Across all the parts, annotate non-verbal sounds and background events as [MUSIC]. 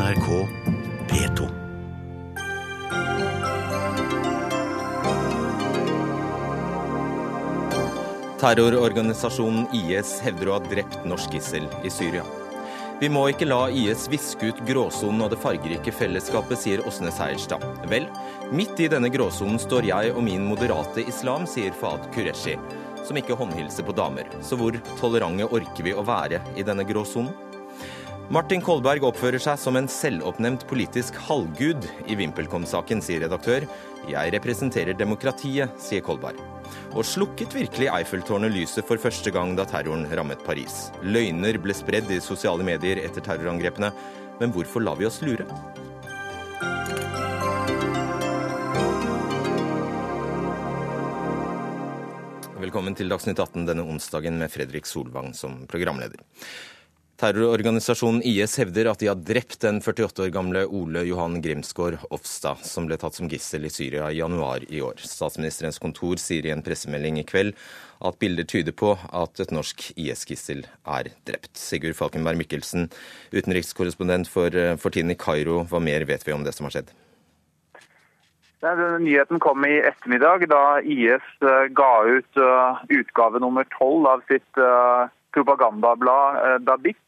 NRK P2. Terrororganisasjonen IS hevder å ha drept norsk gissel i Syria. Vi må ikke la IS viske ut gråsonen og det fargerike fellesskapet, sier Åsne Seierstad. Vel, midt i denne gråsonen står jeg og min moderate islam, sier Faad Qureshi, som ikke håndhilser på damer. Så hvor tolerante orker vi å være i denne gråsonen? Martin Kolberg oppfører seg som en selvoppnevnt politisk halvgud i VimpelCom-saken, sier redaktør. Jeg representerer demokratiet, sier Kolberg. Og slukket virkelig Eiffeltårnet lyset for første gang da terroren rammet Paris? Løgner ble spredd i sosiale medier etter terrorangrepene, men hvorfor lar vi oss lure? Velkommen til Dagsnytt 18 denne onsdagen med Fredrik Solvang som programleder. Terrororganisasjonen IS hevder at de har drept den 48 år gamle Ole Johan Grimsgaard Ofstad, som ble tatt som gissel i Syria i januar i år. Statsministerens kontor sier i en pressemelding i kveld at bilder tyder på at et norsk IS-gissel er drept. Sigurd Falkenberg Mikkelsen, utenrikskorrespondent for, for tiden i Kairo, hva mer vet vi om det som har skjedd? Nyheten kom i ettermiddag da IS eh, ga ut uh, utgave nummer tolv av sitt uh, propagandablad uh, Dabik.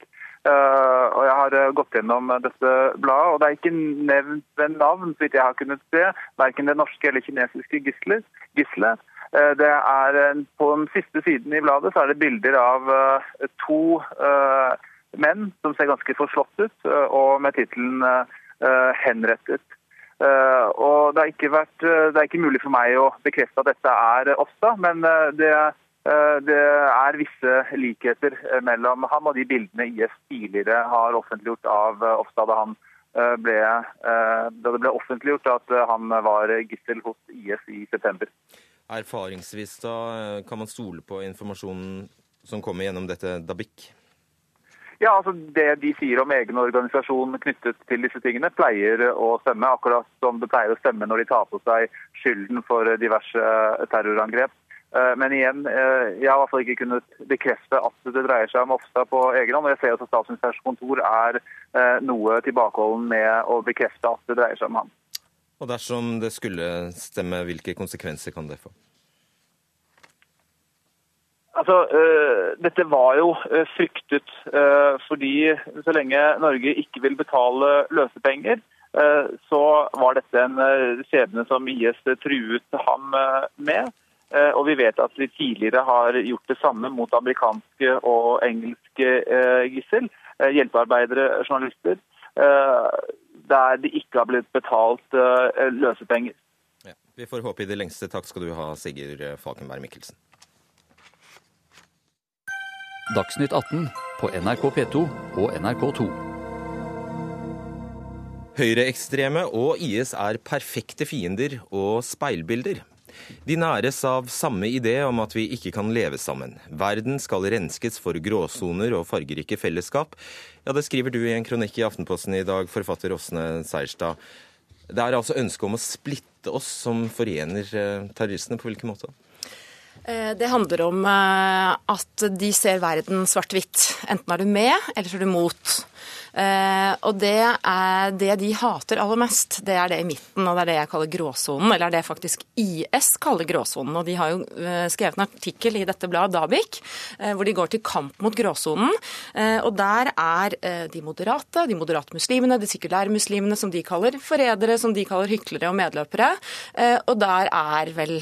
og Jeg har gått gjennom dette bladet, og det er ikke nevnt ved navn, så vidt jeg har kunnet se, verken det norske eller kinesiske gisselet. Det er På den siste siden i bladet så er det bilder av to menn som ser ganske forslått ut, og med tittelen 'Henrettet'. Og det, har vært, det er ikke mulig for meg å bekrefte at dette er Ofstad, men det, det, er visse likheter mellom ham og de bildene IS tidligere har offentliggjort av Ofstad da, han ble, da det ble offentliggjort at han var gissel hos IS i september. Erfaringsvis da, kan man stole på informasjonen som kommer gjennom dette Dabik? Ja, altså Det de sier om egen organisasjon knyttet til disse tingene, pleier å stemme. Akkurat som det pleier å stemme når de tar på seg skylden for diverse terrorangrep. Eh, men igjen, eh, jeg har i hvert fall ikke kunnet bekrefte at det dreier seg om Ofstad på egen hånd. Og jeg ser også at Statsministerens kontor er eh, noe tilbakeholden med å bekrefte at det dreier seg om ham. Og dersom det skulle stemme, hvilke konsekvenser kan det få? Altså, uh, Dette var jo uh, fryktet uh, fordi så lenge Norge ikke vil betale løsepenger, så var dette en skjebne som IS truet ham med. Og vi vet at de tidligere har gjort det samme mot amerikanske og engelske gissel, hjelpearbeidere, journalister, der de ikke har blitt betalt løsepenger. Ja, vi får håpe i det lengste. Takk skal du ha, Sigurd Falkenberg Mikkelsen. Dagsnytt 18 på NRK P2 og NRK2. Høyreekstreme og IS er perfekte fiender og speilbilder. De næres av samme idé om at vi ikke kan leve sammen. Verden skal renskes for gråsoner og fargerike fellesskap. Ja, Det skriver du i en kronikk i Aftenposten i dag, forfatter Åsne Seierstad. Det er altså ønsket om å splitte oss som forener eh, terroristene. På hvilken måte? Eh, det handler om eh, at de ser verden svart-hvitt. Enten er du med, eller så er du mot. Eh, og det, er, det de hater aller mest, det er det i midten, og det er det jeg kaller gråsonen. Eller det faktisk IS kaller gråsonen. Og de har jo eh, skrevet en artikkel i dette bladet, Dabik, eh, hvor de går til kamp mot gråsonen. Og der er de moderate, de moderate muslimene, de sekulære muslimene, som de kaller forrædere, som de kaller hyklere og medløpere. Og der er vel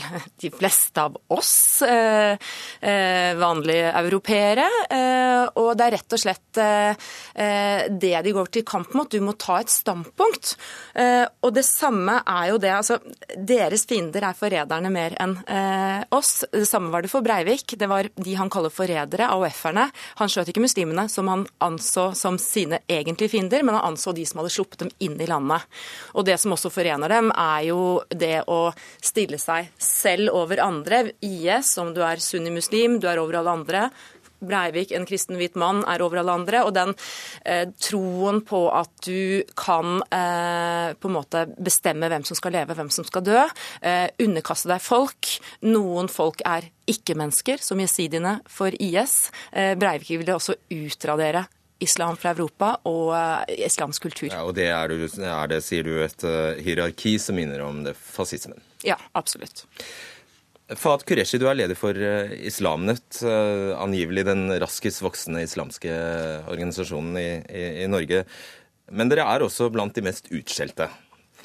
de fleste av oss vanlige europeere. Og det er rett og slett det de går til kamp mot. Du må ta et standpunkt. Eh, og det samme er jo det. altså Deres fiender er forræderne mer enn eh, oss. Det samme var det for Breivik. Det var de han kaller forrædere, AUF-erne. Han skjøt ikke muslimene, som han anså som sine egentlige fiender, men han anså de som hadde sluppet dem inn i landet. Og det som også forener dem, er jo det å stille seg selv over andre. IS, om du er sunnimuslim, du er over alle andre. Breivik, en kristen hvit mann, er over alle andre. Og den eh, troen på at du kan eh, på en måte bestemme hvem som skal leve, hvem som skal dø, eh, underkaste deg folk. Noen folk er ikke-mennesker, som jesidiene for IS. Eh, Breivik ville også utradere islam fra Europa og uh, islamsk kultur. Ja, og det er, du, er det, sier du, et uh, hierarki som minner om det fascismen? Ja, absolutt. Fahad Qureshi, du er leder for uh, Islamnett, angivelig den raskest voksende islamske organisasjonen i, i, i Norge. Men dere er også blant de mest utskjelte.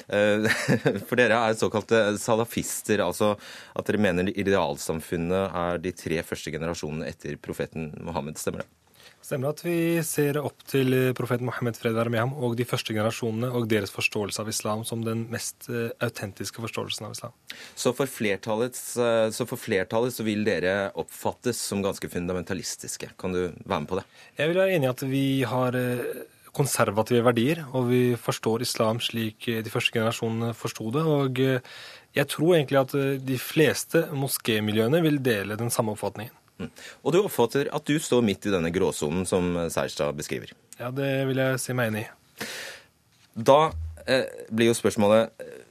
[LAUGHS] For dere er såkalte salafister, altså at dere mener idealsamfunnet er de tre første generasjonene etter profeten Mohammed. Stemmer det? Stemmer at vi ser opp til profeten Mohammed fred være med ham og de første generasjonene og deres forståelse av islam som den mest eh, autentiske forståelsen av islam. Så for, flertallet, eh, så for flertallet så vil dere oppfattes som ganske fundamentalistiske. Kan du være med på det? Jeg vil være enig i at vi har eh, konservative verdier, og vi forstår islam slik de første generasjonene forsto det. og jeg tror egentlig at de fleste moskémiljøene vil dele den samme oppfatningen. Mm. Og du oppfatter at du står midt i denne gråsonen som Seierstad beskriver? Ja, det vil jeg si meg enig i. Da eh, blir jo spørsmålet eh,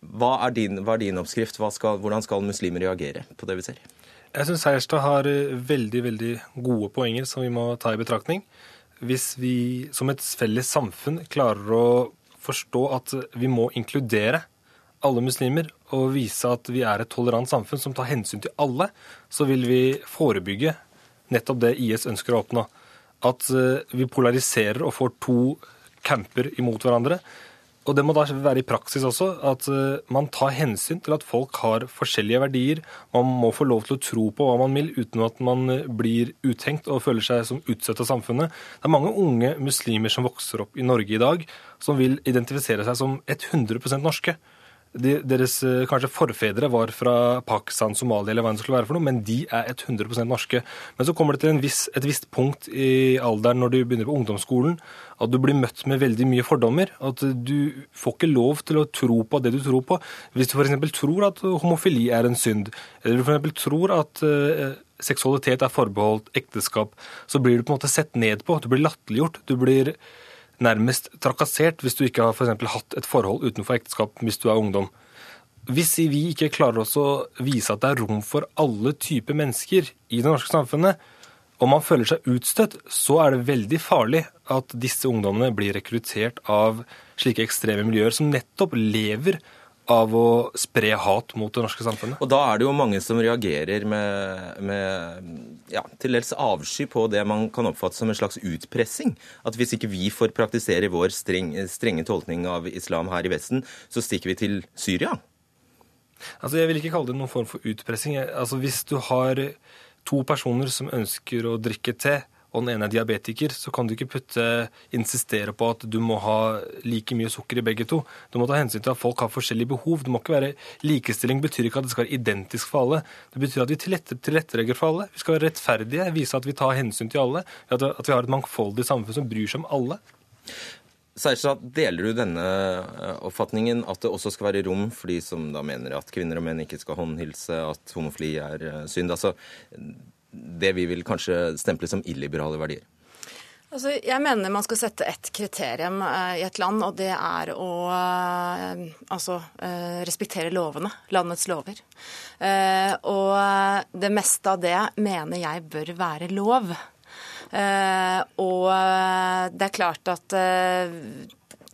hva er din, hva er din oppskrift? Skal, hvordan skal muslimer reagere på det vi ser? Jeg syns Seierstad har eh, veldig, veldig gode poenger som vi må ta i betraktning. Hvis vi som et felles samfunn klarer å forstå at vi må inkludere alle muslimer og vise at vi er et tolerant samfunn som tar hensyn til alle, så vil vi forebygge nettopp det IS ønsker å oppnå. At eh, vi polariserer og får to camper imot hverandre. Og det må da være i praksis også at eh, man tar hensyn til at folk har forskjellige verdier. Man må få lov til å tro på hva man vil uten at man eh, blir uthengt og føler seg som utstøtt av samfunnet. Det er mange unge muslimer som vokser opp i Norge i dag, som vil identifisere seg som 100% norske de, deres eh, kanskje forfedre var fra Pakistan, Somalia eller hva det skulle være for noe, men de er 100% norske. Men så kommer det til viss, et visst punkt i alderen når du begynner på ungdomsskolen, at du blir møtt med veldig mye fordommer. At du får ikke lov til å tro på det du tror på. Hvis du f.eks. tror at homofili er en synd, eller du f.eks. tror at uh, seksualitet er forbeholdt ekteskap, så blir du på en måte sett ned på. Du blir latterliggjort. Du blir nærmest trakassert hvis du ikke har for hatt et forhold utenfor ekteskap hvis du er ungdom. Hvis vi ikke klarer oss å vise at det er rom for alle typer mennesker i det norske samfunnet, og man føler seg utstøtt, så er det veldig farlig at disse ungdommene blir rekruttert av slike ekstreme miljøer som nettopp lever av å spre hat mot det norske samfunnet. Og da er det jo mange som reagerer med, med ja, til dels avsky på det man kan oppfatte som en slags utpressing. At hvis ikke vi får praktisere vår streng, strenge tolkning av islam her i Vesten, så stikker vi til Syria. Altså, Jeg vil ikke kalle det noen form for utpressing. Altså, Hvis du har to personer som ønsker å drikke te, og den ene er diabetiker, så kan du ikke putte, insistere på at du må ha like mye sukker i begge to. Du må ta hensyn til at folk har forskjellige behov. Det må ikke være Likestilling betyr ikke at det skal være identisk for alle. Det betyr at vi tilrettelegger for alle. Vi skal være rettferdige, vise at vi tar hensyn til alle. At vi har et mangfoldig samfunn som bryr seg om alle. Seierstad, deler du denne eh, oppfatningen at det også skal være rom for de som da mener at kvinner og menn ikke skal håndhilse, at homofili er eh, synd? Altså, det vi vil kanskje stemple som illiberale verdier? Altså, jeg mener man skal sette ett kriterium uh, i et land, og det er å uh, altså, uh, respektere lovene. Landets lover. og det meste av det mener jeg bør være lov. og det er klart at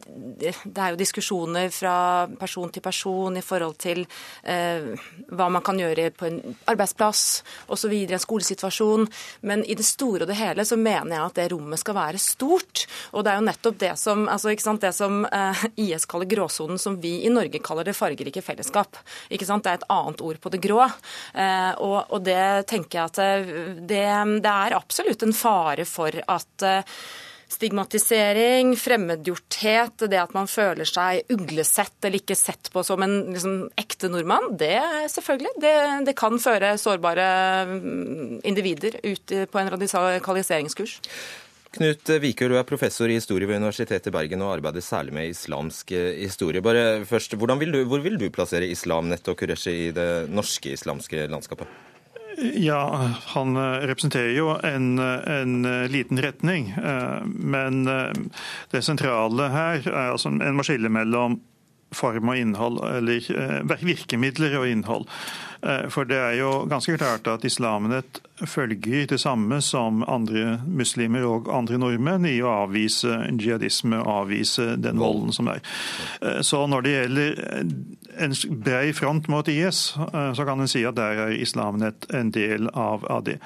det er jo diskusjoner fra person til person i forhold til eh, hva man kan gjøre på en arbeidsplass osv., en skolesituasjon. Men i det store og det hele så mener jeg at det rommet skal være stort. Og det er jo nettopp det som, altså, det som eh, IS kaller gråsonen, som vi i Norge kaller det fargerike fellesskap. Ikke sant? Det er et annet ord på det grå. Eh, og, og, det tenker jeg at eh, det, det er absolutt en fare for at eh, stigmatisering, fremmedgjorthet, det at man føler seg uglesett eller ikke sett på som en liksom, ekte nordmann, det selvfølgelig. Det, det, kan føre sårbare mm, individer ut på en radikaliseringskurs. Knut Vikør, du er professor i historie ved Universitetet i Bergen og arbeider særlig med islamsk eh, historie. Bare først, vil du, Hvor vil du plassere islam, nett og Qureshi i det norske islamske landskapet? Ja, han eh, representerer jo en, en, eh, liten retning. Eh, men det sentrale her er altså en må skille mellom form og innhold, eller virkemidler og innhold. For det er jo ganske klart at Islamnet følger det samme som andre muslimer og andre nordmenn i å avvise jihadisme avvise den volden som er. Så når det gjelder en brei front mot IS, eh, så kan en si at der er islam en del av, det.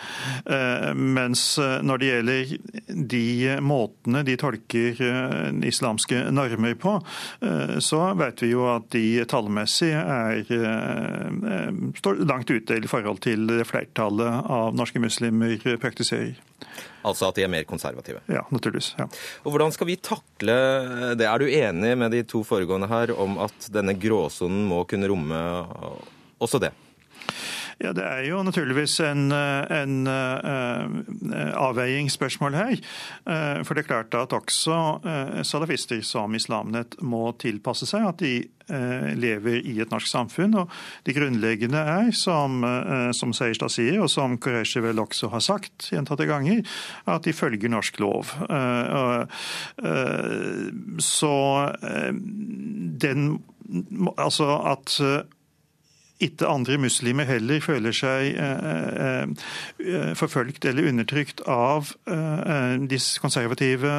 Eh, mens eh, når det gjelder de måtene de tolker islamske normer på, så vet vi jo at de tallmessig er, står langt ute i forhold til flertallet av norske muslimer praktiserer. Altså at de er mer konservative? Ja, naturligvis. Ja. Og Hvordan skal vi takle det? Er du enig med de to foregående her om at denne gråsonen må kunne romme også det? Ja, Det er jo naturligvis en, en uh, avveiingsspørsmål her. Uh, for det er klart at også uh, salafister som islamnet må tilpasse seg at de lever i et norsk samfunn. Og det grunnleggende er, som, som Seierstad sier, og som Qureshi vel også har sagt gjentatte ganger, at de følger norsk lov. Så den Altså at ikke andre muslimer heller føler seg eh, eh, forfølgt eller undertrykt av de konservative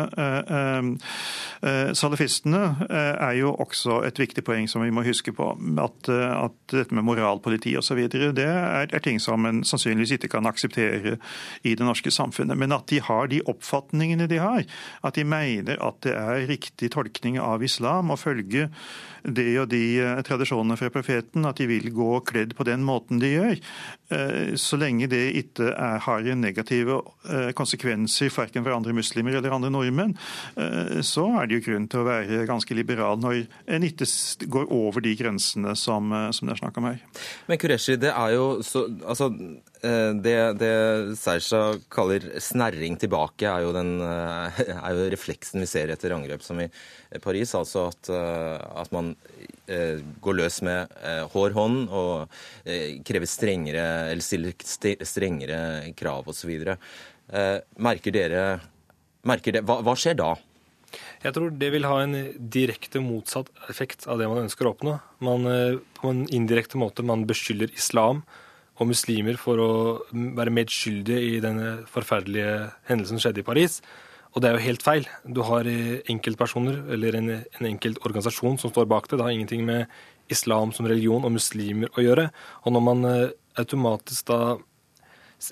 salafistene, er jo også et viktig poeng som vi må huske på. At, at dette med moralpoliti osv. det er, er ting som en sannsynligvis ikke kan akseptere i det norske samfunnet. Men at de har de oppfatningene de har, at de mener at det er riktig tolkning av islam å følge det og de tradisjonene fra profeten, at de vil gå kledd på den måten de gjør, eh, så lenge det ikke har negative eh, konsekvenser verken for andre muslimer eller andre nordmenn, eh, så er det jo grunn til å være ganske liberal når en ikke går over de grensene som, som det er snakk om her. Men Kureshi, det er jo så Altså, det, det Sersa kaller snerring tilbake, er jo, den, er jo refleksen vi ser etter angrep som i Paris. Altså at, at man Eh, går løs med eh, hår hånd og eh, krever strengere, eller stiller strengere krav osv. Merker dere merker det, hva, hva skjer da? Jeg tror det vil ha en direkte motsatt effekt av det man ønsker å oppnå. Man, på en indirekte måte man beskylder islam og muslimer for å være medskyldige i denne forferdelige hendelsen som skjedde i Paris. Og det er jo helt feil. Du har eh, enkeltpersoner eller en, en enkelt organisasjon som står bak det. Det har ingenting med islam som religion og muslimer å gjøre. Og når man eh, automatisk da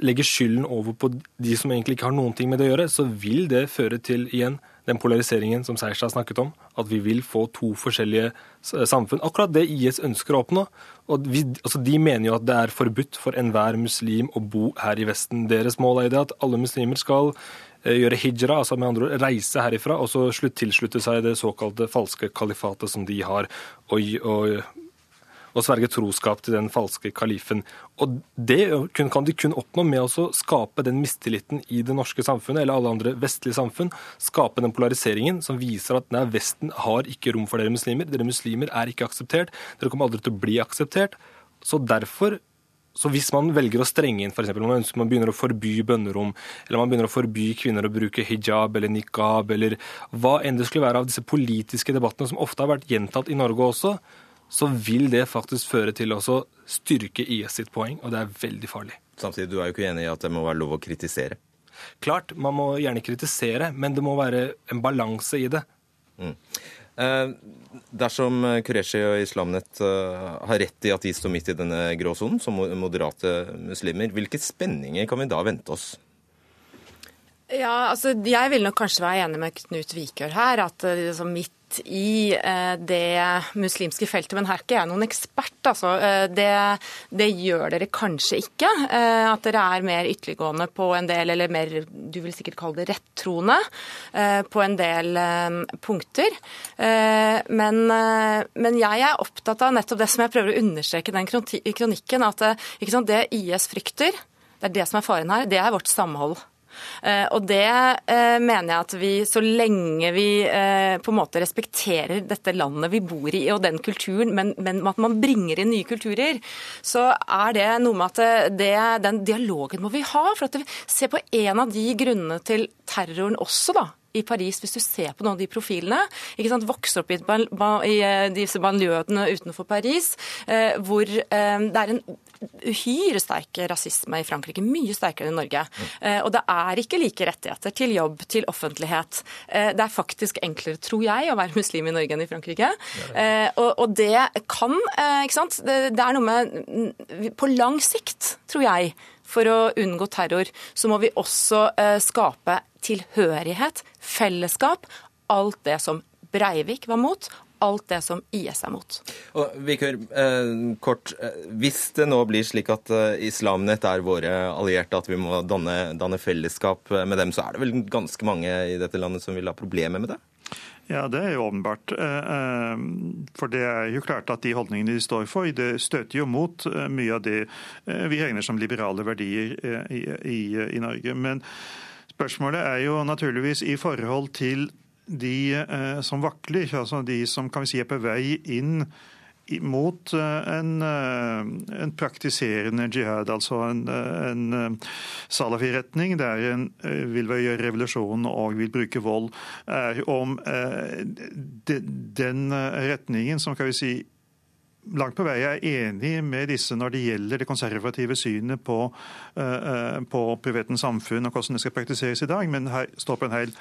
legger skylden over på de som egentlig ikke har noen ting med det å gjøre, så vil det føre til igjen den polariseringen som Seierstad snakket om. At vi vil få to forskjellige samfunn. Akkurat det IS ønsker å oppnå. Og vi, altså de mener jo at det er forbudt for enhver muslim å bo her i Vesten. Deres mål er det at alle muslimer skal Eh, gjøre hijra, altså med andre ord reise herifra, og så tilslutte seg det såkalte falske kalifatet som de har, og, og, og sverge troskap til den falske kalifen. Og Det kan de kun oppnå med å skape den mistilliten i det norske samfunnet, eller alle andre vestlige samfunn. Skape den polariseringen som viser at nei, Vesten har ikke rom for dere muslimer. Dere muslimer er ikke akseptert. Dere kommer aldri til å bli akseptert. Så derfor så hvis man velger å strenge inn, f.eks. man ønsker man begynner å forby bønnerom, eller man begynner å forby kvinner å bruke hijab eller nikab, eller hva enn det skulle være av disse politiske debattene som ofte har vært gjentatt i Norge også, så vil det faktisk føre til å styrke IS sitt poeng, og det er veldig farlig. Samtidig, du er jo ikke enig i at det må være lov å kritisere? Klart, man må gjerne kritisere, men det må være en balanse i det. Mm. Eh, dersom Qureshi og Islamnet eh, har rett i at de står midt i denne gråsonen, som moderate muslimer, hvilke spenninger kan vi da vente oss? Ja, altså Jeg vil nok kanskje være enig med Knut Vikør her. At liksom, midt i eh, det muslimske feltet. Men her er ikke jeg noen ekspert, altså. Eh, det, det, gjør dere kanskje ikke. Eh, at dere er mer ytterliggående på en del, eller mer, du vil sikkert kalle det rettroende, på en del punkter. Men, men, jeg er opptatt av nettopp det som jeg prøver å understreke i den kronikken, at sant, det IS frykter, det er det som er faren her, det er vårt samhold. Eh, og det eh, mener jeg at vi, så lenge vi eh, på en måte respekterer dette landet vi bor i og den kulturen, men, men at man bringer inn nye kulturer, så er det noe med at det, den dialogen må vi ha. For at vi ser på en av de grunnene til terroren også, da, i Paris, hvis du ser på noen av de profilene. ikke sant, Vokser opp i, i disse banlieuene utenfor Paris, hvor det er en uhyre sterk rasisme i Frankrike. Mye sterkere enn Norge. Mm. Og det er ikke like rettigheter til jobb, til offentlighet. Eh, det er faktisk enklere, tror jeg, å være muslim i Norge enn i Frankrike. Ja, og, det kan Ikke sant. Det, er noe med På lang sikt, tror jeg, for å unngå terror, så må vi også skape tilhørighet, fellesskap. Alt det som Breivik var mot, alt det som IS er mot. Og Vikør, eh, kort, eh, Hvis det nå blir slik at eh, Islamnett er våre allierte, at vi må danne, danne, fellesskap med dem, så er det vel ganske mange i dette landet som vil ha problemer med det? Ja, det er jo åpenbart. For det er jo klart at de holdningene de står for, det støter jo mot mye av det vi regner som liberale verdier i, i, i Norge. Men spørsmålet er jo naturligvis i forhold til de eh, som vakler, altså de som kan vi si er på vei inn mot eh, en, eh, en praktiserende jihad, altså en, en salafi-retning der en vil gjøre revolusjon og vil bruke vold, er om den retningen som kan vi si langt på vei er enig med disse når det gjelder det konservative synet på, på privatens samfunn og hvordan det skal praktiseres i dag, men her står på en hel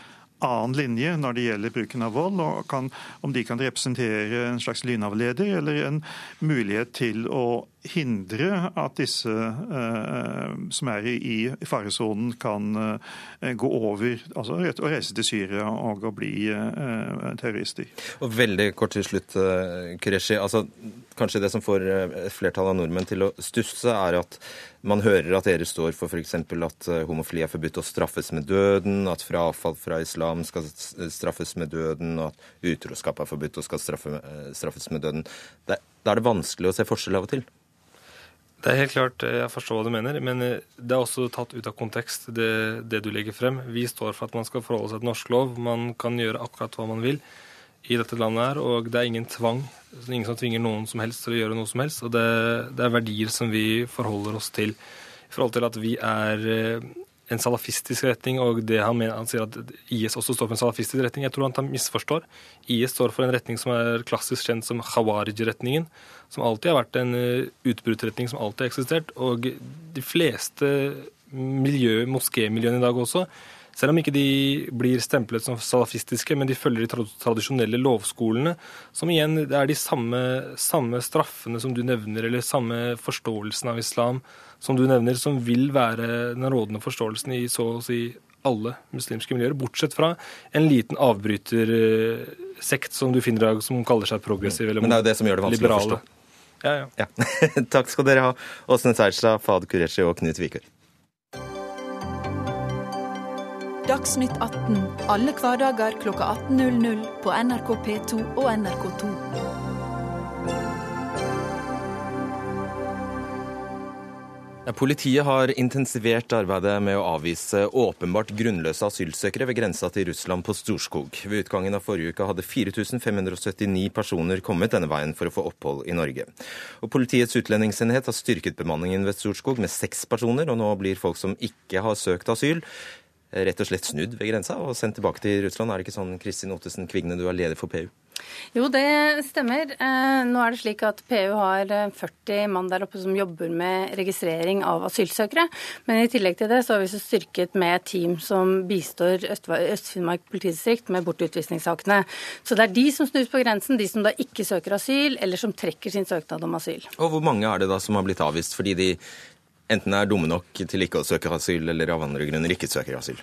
annen linje når det gjelder bruken av vold, og kan, om de kan representere en slags lynavleder eller en mulighet til å hindre at disse eh, som er i faresonen, kan eh, gå over altså å reise til Syria og bli eh, terrorister. Og Veldig kort til slutt, Kureshi. Altså, kanskje det som får et flertall av nordmenn til å stusse, er at man hører at dere står for f.eks. at homofili er forbudt å straffes med døden, at frafall fra islam skal straffes med døden, og at utroskap er forbudt og skal straffes med døden. Da er det vanskelig å se forskjell av og til? Det er helt klart, eh, jeg forstår hva du mener, men eh, det er også tatt ut av kontekst, det, det, du legger frem. Vi står for at man skal forholde seg til norsk lov. Man kan gjøre akkurat hva man vil i dette landet her, og det er ingen tvang. Ingen som tvinger noen som helst til å gjøre noe som helst. Og det, det er verdier som vi forholder oss til. I forhold til at vi er eh, en salafistisk retning, og det han, mener, han sier at IS også står for en salafistisk retning. Jeg tror han misforstår. IS står for en retning som er klassisk kjent som khawarij-retningen som alltid har vært en eh, utbruddsretning som alltid har eksistert. Og de fleste miljø, moskémiljøene i dag også, selv om ikke de blir stemplet som salafistiske, men de følger de tradisjonelle lovskolene, som igjen er de samme, samme straffene som du nevner, eller samme forståelsen av islam som du nevner, som vil være den rådende forståelsen i så å si alle muslimske miljøer, bortsett fra en liten avbrytersekt som du finner i dag, som kaller seg progressiv eller liberale. Men det er jo det som gjør det vanskelig liberale. å forstå. Ja, ja. ja. [LAUGHS] Takk skal dere ha, Åsne Seierstad, Fad Kureshi og Knut Vikør. Dagsnytt 18 alle hverdager klokka 18.00 på NRK P2 og NRK2. Politiet har intensivert arbeidet med å avvise åpenbart grunnløse asylsøkere ved grensa til Russland på Storskog. Ved utgangen av forrige uke hadde 4579 personer kommet denne veien for å få opphold i Norge. Og Politiets utlendingsenhet har styrket bemanningen ved Storskog med seks personer, og nå blir folk som ikke har søkt asyl, rett og slett snudd ved grensa og sendt tilbake til Russland. Er det ikke sånn, Kristin Ottesen Kvigne, du er leder for PU? Jo, det stemmer. Eh, nå er det slik at PU har 40 eh, mann der oppe som jobber med registrering av asylsøkere. Men i tillegg til det så har vi så styrket med et team som bistår Øst-Finnmark politidistrikt med bortutvisningssakene. Så det er de som snus på grensen, de som da ikke søker asyl, eller som trekker sin søknad om asyl. Og hvor mange er det da som har blitt avvist fordi de enten er dumme nok til ikke å søke asyl, eller av andre grunner ikke søker asyl?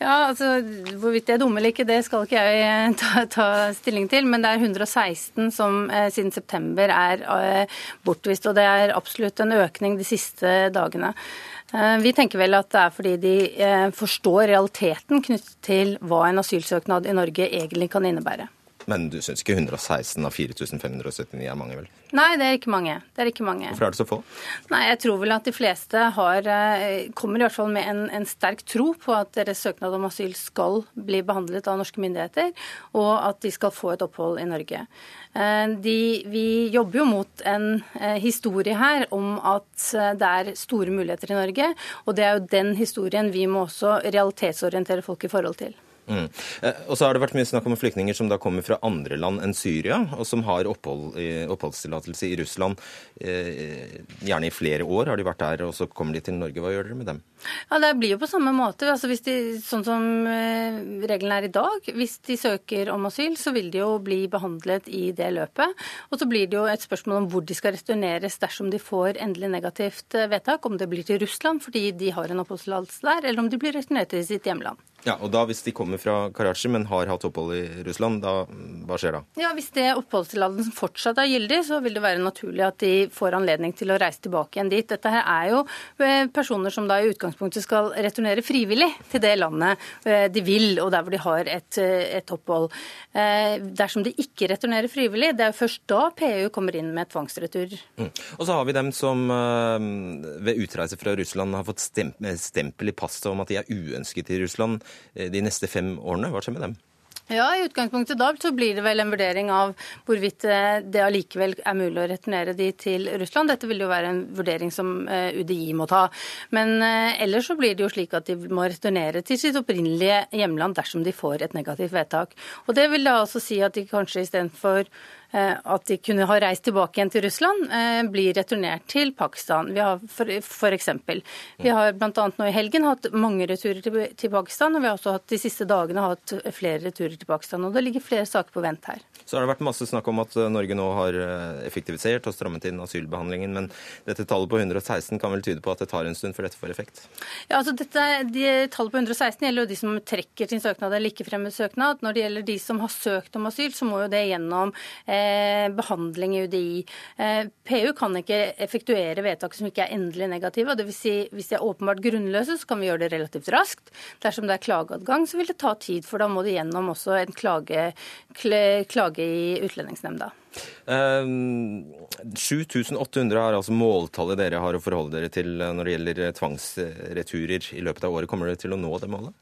Ja, altså Hvorvidt de er dumme eller ikke, det skal ikke jeg eh, ta, ta stilling til. Men det er 116 som eh, siden september er eh, bortvist. Og det er absolutt en økning de siste dagene. Eh, vi tenker vel at det er fordi de eh, forstår realiteten knyttet til hva en asylsøknad i Norge egentlig kan innebære. Men du syns ikke 116 av 4579 er mange, vel? Nei, det er ikke mange. Det er ikke mange. Hvorfor er det så få? Nei, Jeg tror vel at de fleste har, eh, kommer i hvert fall med en, en sterk tro på at deres søknad om asyl skal bli behandlet av norske myndigheter, og at de skal få et opphold i Norge. Eh, de, vi jobber jo mot en eh, historie her om at det er store muligheter i Norge, og det er jo den historien vi må også realitetsorientere folk i forhold til. Mm. Eh, og så har det vært mye snakk om flyktninger som da kommer fra andre land enn Syria, og som har opphold, oppholdstillatelse i Russland. Eh, gjerne i flere år har de vært der, og så kommer de til Norge. Hva gjør dere med dem? Ja, Det blir jo på samme måte. Altså, hvis de, sånn som eh, reglene er i dag, hvis de søker om asyl, så vil de jo bli behandlet i det løpet. Og så blir det jo et spørsmål om hvor de skal returneres dersom de får endelig negativt vedtak. Om det blir til Russland fordi de har en oppholdstillatelse der, eller om de blir returnert til sitt hjemland. Ja, og da Hvis de kommer fra Karachi, men har hatt opphold i Russland, da, hva skjer da? Ja, Hvis det oppholdstillatelsen fortsatt er gyldig, så vil det være naturlig at de får anledning til å reise tilbake igjen dit. Dette her er jo eh, personer som da i utgangspunktet skal returnere frivillig til det landet eh, de vil, og der hvor de har et, eh, et opphold. Dersom de ikke returnerer frivillig, det er jo først da PU kommer inn med tvangsretur. Mm. Og så har vi dem som ved utreise fra Russland har fått stempel i passet om at de er uønsket i Russland. Eh, de neste fem årene. Hva skjer med dem? Ja, I utgangspunktet da så blir det vel en vurdering av hvorvidt eh, det allikevel er mulig å returnere de til Russland. Dette vil jo være en vurdering som eh, UDI må ta. Men ellers så blir det jo slik at de må returnere til sitt opprinnelige hjemland dersom de får et negativt vedtak. Og Det vil da også si at de kanskje istedenfor Eh, at de kunne ha reist tilbake igjen til Russland, eh, blir returnert til Pakistan. Vi har for, for eksempel. Vi har bl.a. nå i helgen hatt mange returer til, til, Pakistan, og vi har også hatt, de siste dagene hatt flere returer til Pakistan. og Det ligger flere saker på vent her. Så har det vært masse snakk om at eh, Norge nå har effektivisert og strammet inn asylbehandlingen, men dette tallet på 116 kan vel tyde på at det tar en stund før dette får effekt? Ja, altså dette, de, Tallet på 116 gjelder jo de som trekker sin søknad eller ikke fremmed søknad. Når det gjelder de som har søkt om asyl, så må jo det gjennom eh, Eh, behandling i UDI. Eh, PU kan ikke effektuere vedtak som ikke er endelig negative. Vil si, hvis de er åpenbart grunnløse, så kan vi gjøre det relativt raskt. Dersom det er klageadgang, så vil det ta tid, for da må det gjennom også en klage, klage i Utlendingsnemnda. Uh, 7800 er altså måltallet dere har å forholde dere til når det gjelder tvangsreturer i løpet av året. Kommer dere til å nå det målet?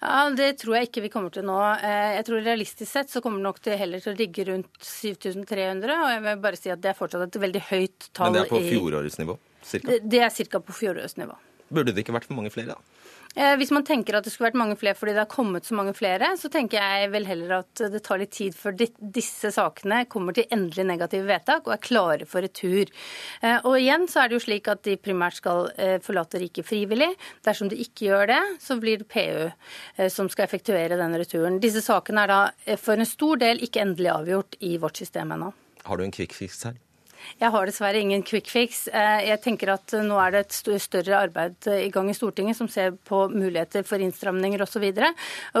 Ja, Det tror jeg ikke vi kommer til nå. Eh, jeg tror Realistisk sett så kommer det nok til heller til å ligge rundt 7300. Og jeg vil bare si at det er fortsatt et veldig høyt tall. Men det er på fjorårets nivå? Cirka. Det, det er ca. på fjorårets nivå. Burde det ikke vært for mange flere, da? Eh, hvis man tenker at det skulle vært mange flere fordi det har kommet så mange flere, så tenker jeg vel heller at det tar litt tid før disse sakene kommer til endelig negative vedtak og er klare for retur. Eh, og igjen så er det jo slik at de primært skal eh, forlate riket frivillig. Dersom de ikke gjør det, så blir det PU som skal effektuere denne returen. Disse sakene er da for en stor del ikke endelig avgjort i vårt system ennå. Har du en kvikkfiks her? Jeg har dessverre ingen quick fix. Eh, jeg tenker at nå er det et større arbeid eh, i gang i Stortinget som ser på muligheter for innstramninger osv.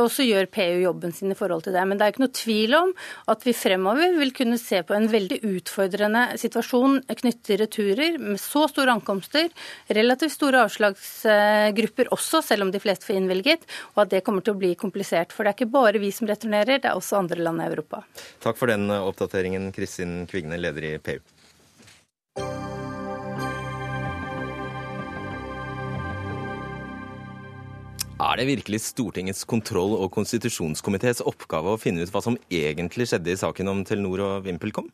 Og så gjør PU jobben sin i forhold til det. Men det er ikke noe tvil om at vi fremover vil kunne se på en veldig utfordrende situasjon knyttet til returer med så store ankomster, relativt store avslagsgrupper også, selv om de fleste får innvilget, og at det kommer til å bli komplisert. For det er ikke bare vi som returnerer, det er også andre land i Europa. Takk for den oppdateringen, Kristin Kvigne, leder i PU. Er det virkelig Stortingets kontroll- og konstitusjonskomités oppgave å finne ut hva som egentlig skjedde i saken om Telenor og VimpelCom?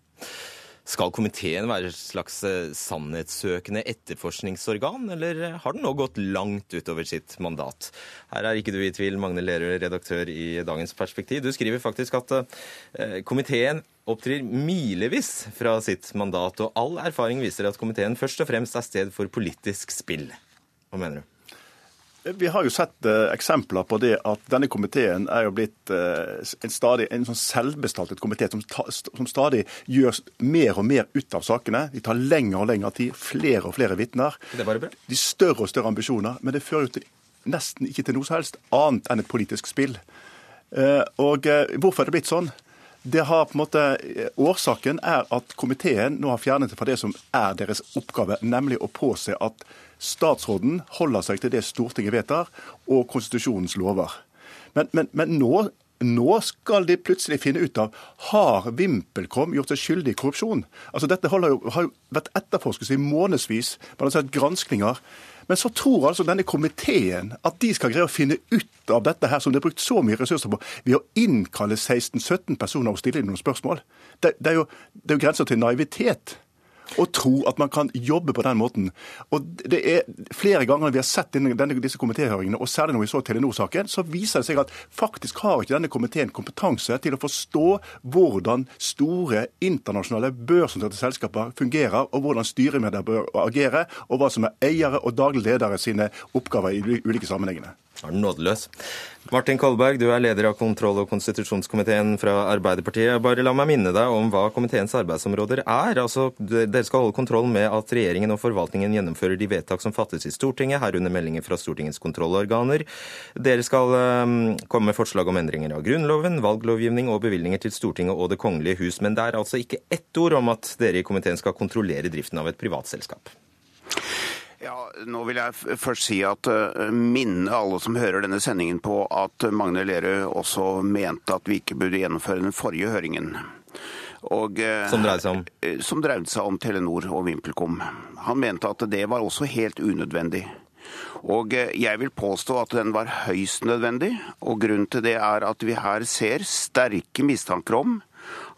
Skal komiteen være et slags eh, sannhetssøkende etterforskningsorgan, eller har den nå gått langt utover sitt mandat? Her er ikke du i tvil, Magne Lerøe, redaktør i Dagens Perspektiv. Du skriver faktisk at eh, komiteen opptrer milevis fra sitt mandat, og all erfaring viser at komiteen først og fremst er sted for politisk spill. Hva mener du? Vi har jo sett eh, eksempler på det at denne komiteen er jo blitt eh, en, stadig, en sånn selvbestaltet komité som, som, stadig gjør mer og mer ut av sakene. De tar lengre og lengre tid, flere og flere vitner. De større og større ambisjoner. Men det fører jo til, nesten ikke til noe som helst annet enn et politisk spill. Eh, og hvorfor er det blitt sånn? Det har på en måte, Årsaken er at komiteen nå har fjernet det fra det som er deres oppgave, nemlig å påse at statsråden holder seg til det Stortinget vedtar, og konstitusjonens lover. Men, men, men nå, nå, skal de plutselig finne ut av har VimpelCom gjort seg skyldig i korrupsjon. Altså Dette jo, har jo vært etterforsket i månedsvis. Man har sett granskninger. Men så tror altså denne komiteen at de skal greie å finne ut av dette her, som de har brukt så mye ressurser på, ved å innkalle 16-17 personer og stille dem noen spørsmål. Det, det, er jo, jo grenser til naivitet. Å tro at man kan jobbe på den måten. Og det er Flere ganger vi har sett denne, disse komitéhøringene, og særlig når vi så Telenor-saken, så viser det seg at faktisk har ikke denne komiteen kompetanse til å forstå hvordan store internasjonale børsnoterte selskaper fungerer, og hvordan styremedlemmer bør agere, og hva som er eiere og daglig ledere sine oppgaver i de ulike sammenhengene er nådeløs. Martin Kolberg, du er leder av kontroll- og konstitusjonskomiteen fra Arbeiderpartiet. Bare la meg minne deg om hva komiteens arbeidsområder er. Altså, Dere skal holde kontroll med at regjeringen og forvaltningen gjennomfører de vedtak som fattes i Stortinget, herunder meldinger fra Stortingets kontrollorganer. Dere skal um, komme med forslag om endringer av Grunnloven, valglovgivning og bevilgninger til Stortinget og Det kongelige hus. Men det er altså ikke ett ord om at dere i komiteen skal kontrollere driften av et privatselskap. Ja, nå vil jeg først si at uh, minne alle som hører denne sendingen på at Magne Lerøe også mente at vi ikke burde gjennomføre den forrige høringen. Og, uh, som dreide seg om? Uh, som dreide seg om Telenor og VimpelCom. Han mente at det var også helt unødvendig. Og jeg vil påstå at den var høyst nødvendig, og grunnen til det er at vi her ser sterke mistanker om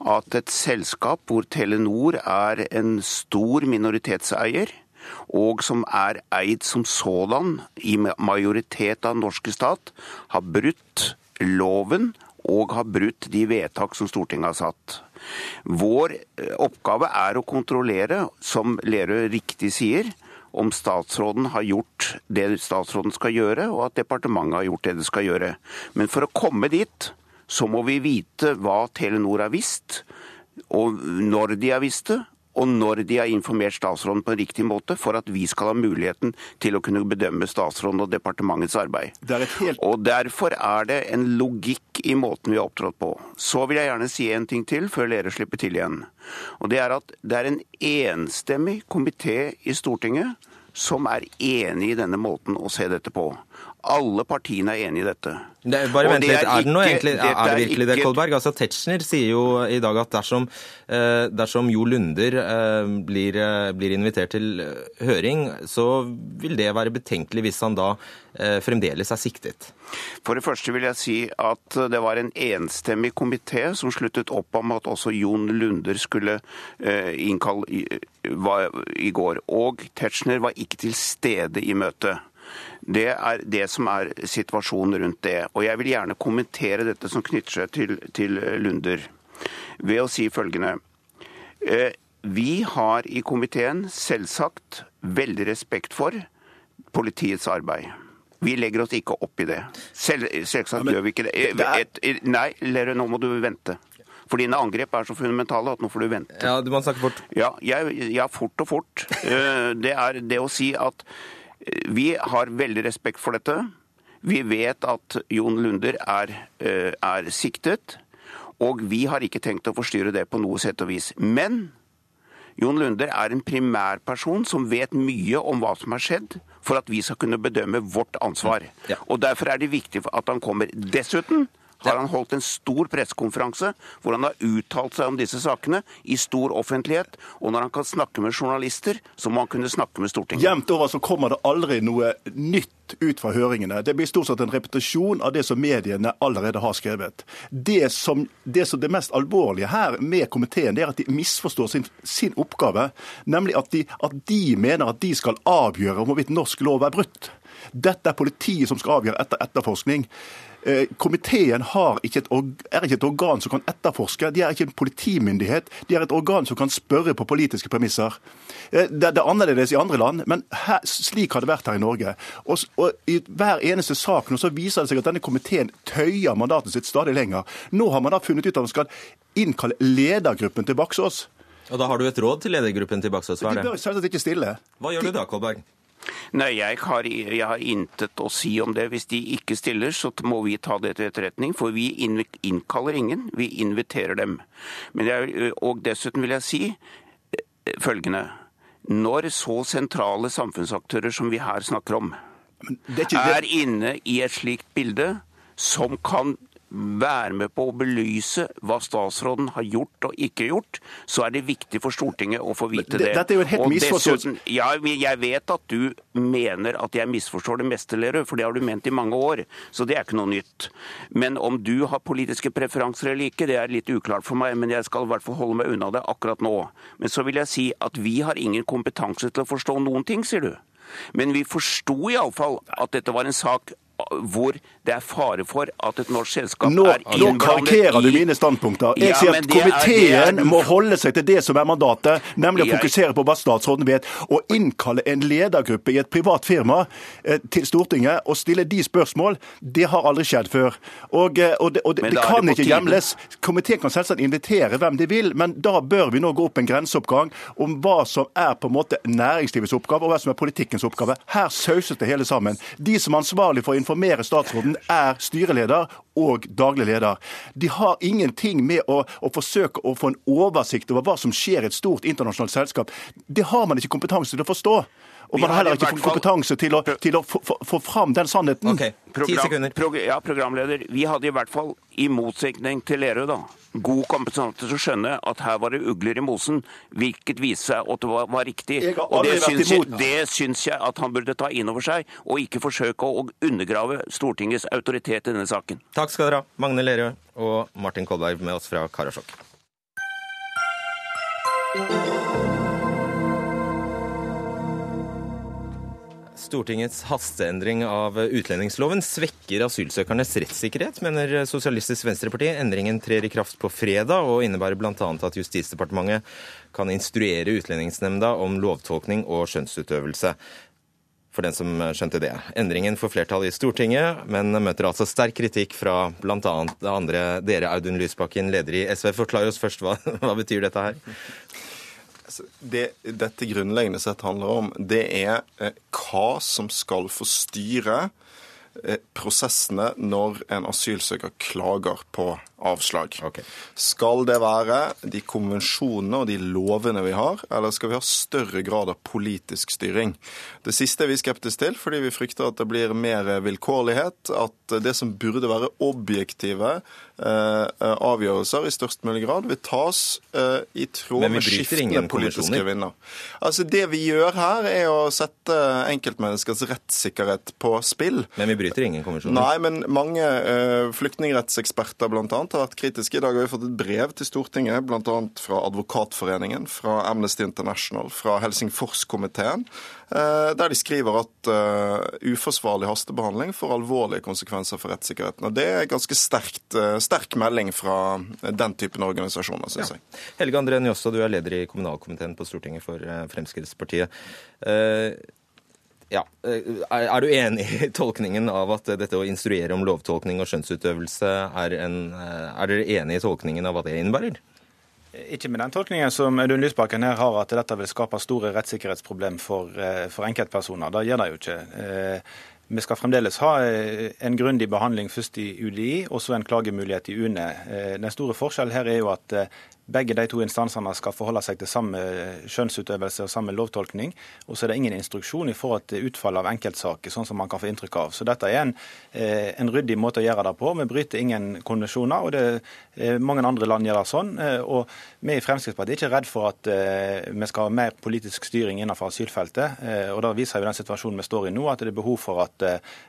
at et selskap hvor Telenor er en stor minoritetseier, og som er eid som sådan i majoritet av den norske stat, har brutt loven og har brutt de vedtak som Stortinget har satt. Vår eh, oppgave er å kontrollere, som Lerøe riktig sier, om statsråden har gjort det statsråden skal gjøre, og at departementet har gjort det det skal gjøre. Men for å komme dit, så må vi vite hva Telenor har visst, og når de har visst det, og når de har informert statsråden på en riktig måte, for at vi skal ha muligheten til å kunne bedømme statsråden og departementets arbeid. Helt... Og Derfor er det en logikk i måten vi har opptrådt på. Så vil jeg gjerne si en ting til før dere slipper til igjen. Og Det er at det er en enstemmig komité i Stortinget som er enig i denne måten å se dette på. Alle partiene er enig i dette. Det, bare vent litt, er, er, det noe, egentlig, er, det virkelig det, Kolberg? Altså, Tetzschner sier jo i dag at dersom, eh, dersom Jo Lunder eh, blir, eh, blir, invitert til høring, så vil det være betenkelig hvis han da fremdeles er siktet. For det første vil jeg si at det var en enstemmig komité som sluttet opp om at også Jon Lunder skulle innkalle i, i går. Og Tetzschner var ikke til stede i møtet. Det er det som er situasjonen rundt det. Og jeg vil gjerne kommentere dette som knytter seg til, til Lunder, ved å si følgende. Eh, vi har i komiteen selvsagt veldig respekt for politiets arbeid. Vi legger oss ikke opp i det. Selv, selvsagt ja, men, gjør vi ikke det. Et, et, nei, Lerøe, nå må du vente. For dine angrep er så fundamentale at nå får du vente. Ja, Du må snakke fort. Ja, jeg, jeg, fort og fort. Eh, det er det å si at vi har veldig respekt for dette. Vi vet at Jon Lunder er, eh, er siktet, og vi har ikke tenkt å forstyrre det på noe sett og vis. Men Jon Lunder er en primærperson som vet mye om hva som har skjedd, for at vi skal kunne bedømme vårt ansvar. Ja. Og Derfor er det viktig at han kommer. Dessuten har han holdt en stor pressekonferanse hvor han har uttalt seg om disse sakene i stor offentlighet. Og når han kan snakke med journalister, så må han kunne snakke med Stortinget. Jevnt over så kommer det aldri noe nytt ut fra høringene. Det blir stort sett en repetisjon av det som mediene allerede har skrevet. Det som det, som det mest alvorlige her med komiteen, det er at de misforstår sin, sin oppgave. Nemlig at de, at de mener at de skal avgjøre om hvorvidt norsk lov er brutt. Dette er politiet som skal avgjøre etter etterforskning. Eh, komiteen ikke et, er ikke et organ som kan etterforske. De er ikke en politimyndighet. De er et organ som kan spørre på politiske premisser. Eh, det, det er annerledes i andre land, men her, slik har det vært her i Norge. Og, og I hver eneste sak nå så viser det seg at denne komiteen tøyer mandatet sitt stadig lenger. Nå har man da funnet ut at man skal innkalle ledergruppen til Baksås. Og Da har du et råd til ledergruppen til Baksås? Hva er det? De bør selvsagt ikke stille. Hva gjør du da, Kolberg? Nei, jeg har, jeg har, intet å si om det. Hvis de ikke stiller, så må vi ta det til etterretning. For vi innkaller ingen, vi inviterer dem. Jeg, og dessuten vil jeg si følgende. Når så sentrale samfunnsaktører som vi her snakker om, er inne i et slikt bilde som kan være med på å belyse hva statsråden har gjort og ikke gjort, så er det viktig for Stortinget å få vite det. Dette er jo en helt misforståelse. Ja, jeg vet at du mener at jeg misforstår det meste, Lerøe, for det har du ment i mange år. Så det er ikke noe nytt. Men om du har politiske preferanser eller ikke, det er litt uklart for meg, men jeg skal i hvert fall holde meg unna det akkurat nå. Men så vil jeg si at vi har ingen kompetanse til å forstå noen ting, sier du. Men vi forsto iallfall at dette var en sak hvor det er fare for at et norsk selskap Nå, er nå karikerer du mine standpunkter. Jeg Ja, sier at er- komiteen er- må holde seg til det som er mandatet, nemlig å fokusere på hva statsråden vet. Å innkalle en ledergruppe i et privat firma eh, til Stortinget og stille de spørsmål, det har aldri skjedd før. Og, eh, og det, og det, det kan ikke hjemles. Komiteen kan selvsagt invitere hvem de vil, men da bør vi nå gå opp en grenseoppgang om hva som er på en måte næringslivets oppgave, og hva som er politikkens oppgave. Her sauses det hele sammen. De som er ansvarlig for informere statsråden, er styreleder og daglig leder. De har ingenting med å, å forsøke å få en oversikt over hva som skjer i et stort internasjonalt selskap. Det har man ikke kompetanse til å forstå. Og man har heller ikke fått kompetanse til å, til å få, få, få fram den sannheten. Ok, ti Program- sekunder. prog- ja, programleder. Vi hadde i hvert fall, i motsetning til Lerøe, da, god kompetanse til å skjønne at her var det ugler i mosen, hvilket viste seg at det var, var riktig. Og det syns, jeg, det syns jeg at han burde ta inn over seg, og ikke forsøke å undergrave Stortingets autoritet i denne saken. Takk skal dere ha, Magne Lerøe og Martin Kolberg med oss fra Karasjok. Stortingets hasteendring av utlendingsloven svekker asylsøkernes rettssikkerhet, mener Sosialistisk Venstreparti. Endringen trer i kraft på fredag og innebærer bl.a. at Justisdepartementet kan instruere Utlendingsnemnda om lovtolkning og skjønnsutøvelse. For den som skjønte det. Endringen får flertall i Stortinget, men møter altså sterk kritikk fra bl.a. dere, Audun Lysbakken, leder i SV. Forklar oss først, hva, hva betyr dette her? Det dette grunnleggende sett handler om, det er eh, hva som skal få styre eh, prosessene når en asylsøker klager på avslag. Skal det være de konvensjonene og de lovene vi har, eller skal vi ha større grad av politisk styring? Det siste er vi skeptiske til, fordi vi frykter at det blir mer vilkårlighet, at det som burde være objektive eh, avgjørelser i størst mulig grad vil tas eh, i tråd med skiftende politiske vinner. Altså Det vi gjør her, er å sette enkeltmenneskers rettssikkerhet på spill. Men vi bryter ingen konvensjoner. Nei, men mange uh, flyktningrettseksperter annet, har vært kritiske. I dag har vi fått et brev til Stortinget, bl.a. fra Advokatforeningen, fra Amnesty International, fra Helsingforskomiteen, eh, der de skriver at eh, uforsvarlig hastebehandling får alvorlige konsekvenser for rettssikkerheten. Og Det er ganske sterkt, eh, sterk melding fra den typen organisasjoner, syns jeg. Helge André Njåstad, du er leder i kommunalkomiteen på Stortinget for eh, Fremskrittspartiet. Eh, ja, eh, er, du enig i tolkningen av at dette å instruere om lovtolkning og skjønnsutøvelse er en eh, Er dere enig i tolkningen av hva det innebærer? Ikke med den tolkningen som Audun Lysbakken her har, at dette vil skape store rettssikkerhetsproblem for, eh, for enkeltpersoner. Det gjør det jo ikke. Eh, Vi skal fremdeles ha eh, en grundig behandling først i UDI, og så en klagemulighet i UNE. Den store forskjellen her er jo at begge de to instansene skal forholde seg til samme skjønnsutøvelse og samme lovtolkning. Og så er det ingen instruksjon i forhold til utfallet av enkeltsaker, sånn som man kan få inntrykk av. Så dette er en, eh, en ryddig måte å gjøre det på. Vi bryter ingen konvensjoner, og det, eh, mange andre land gjør det sånn. Eh, Og vi i Fremskrittspartiet er ikke redd for at eh, vi skal ha mer politisk styring innenfor asylfeltet. Eh, Og da viser jo den situasjonen vi står i nå, at det er behov for at,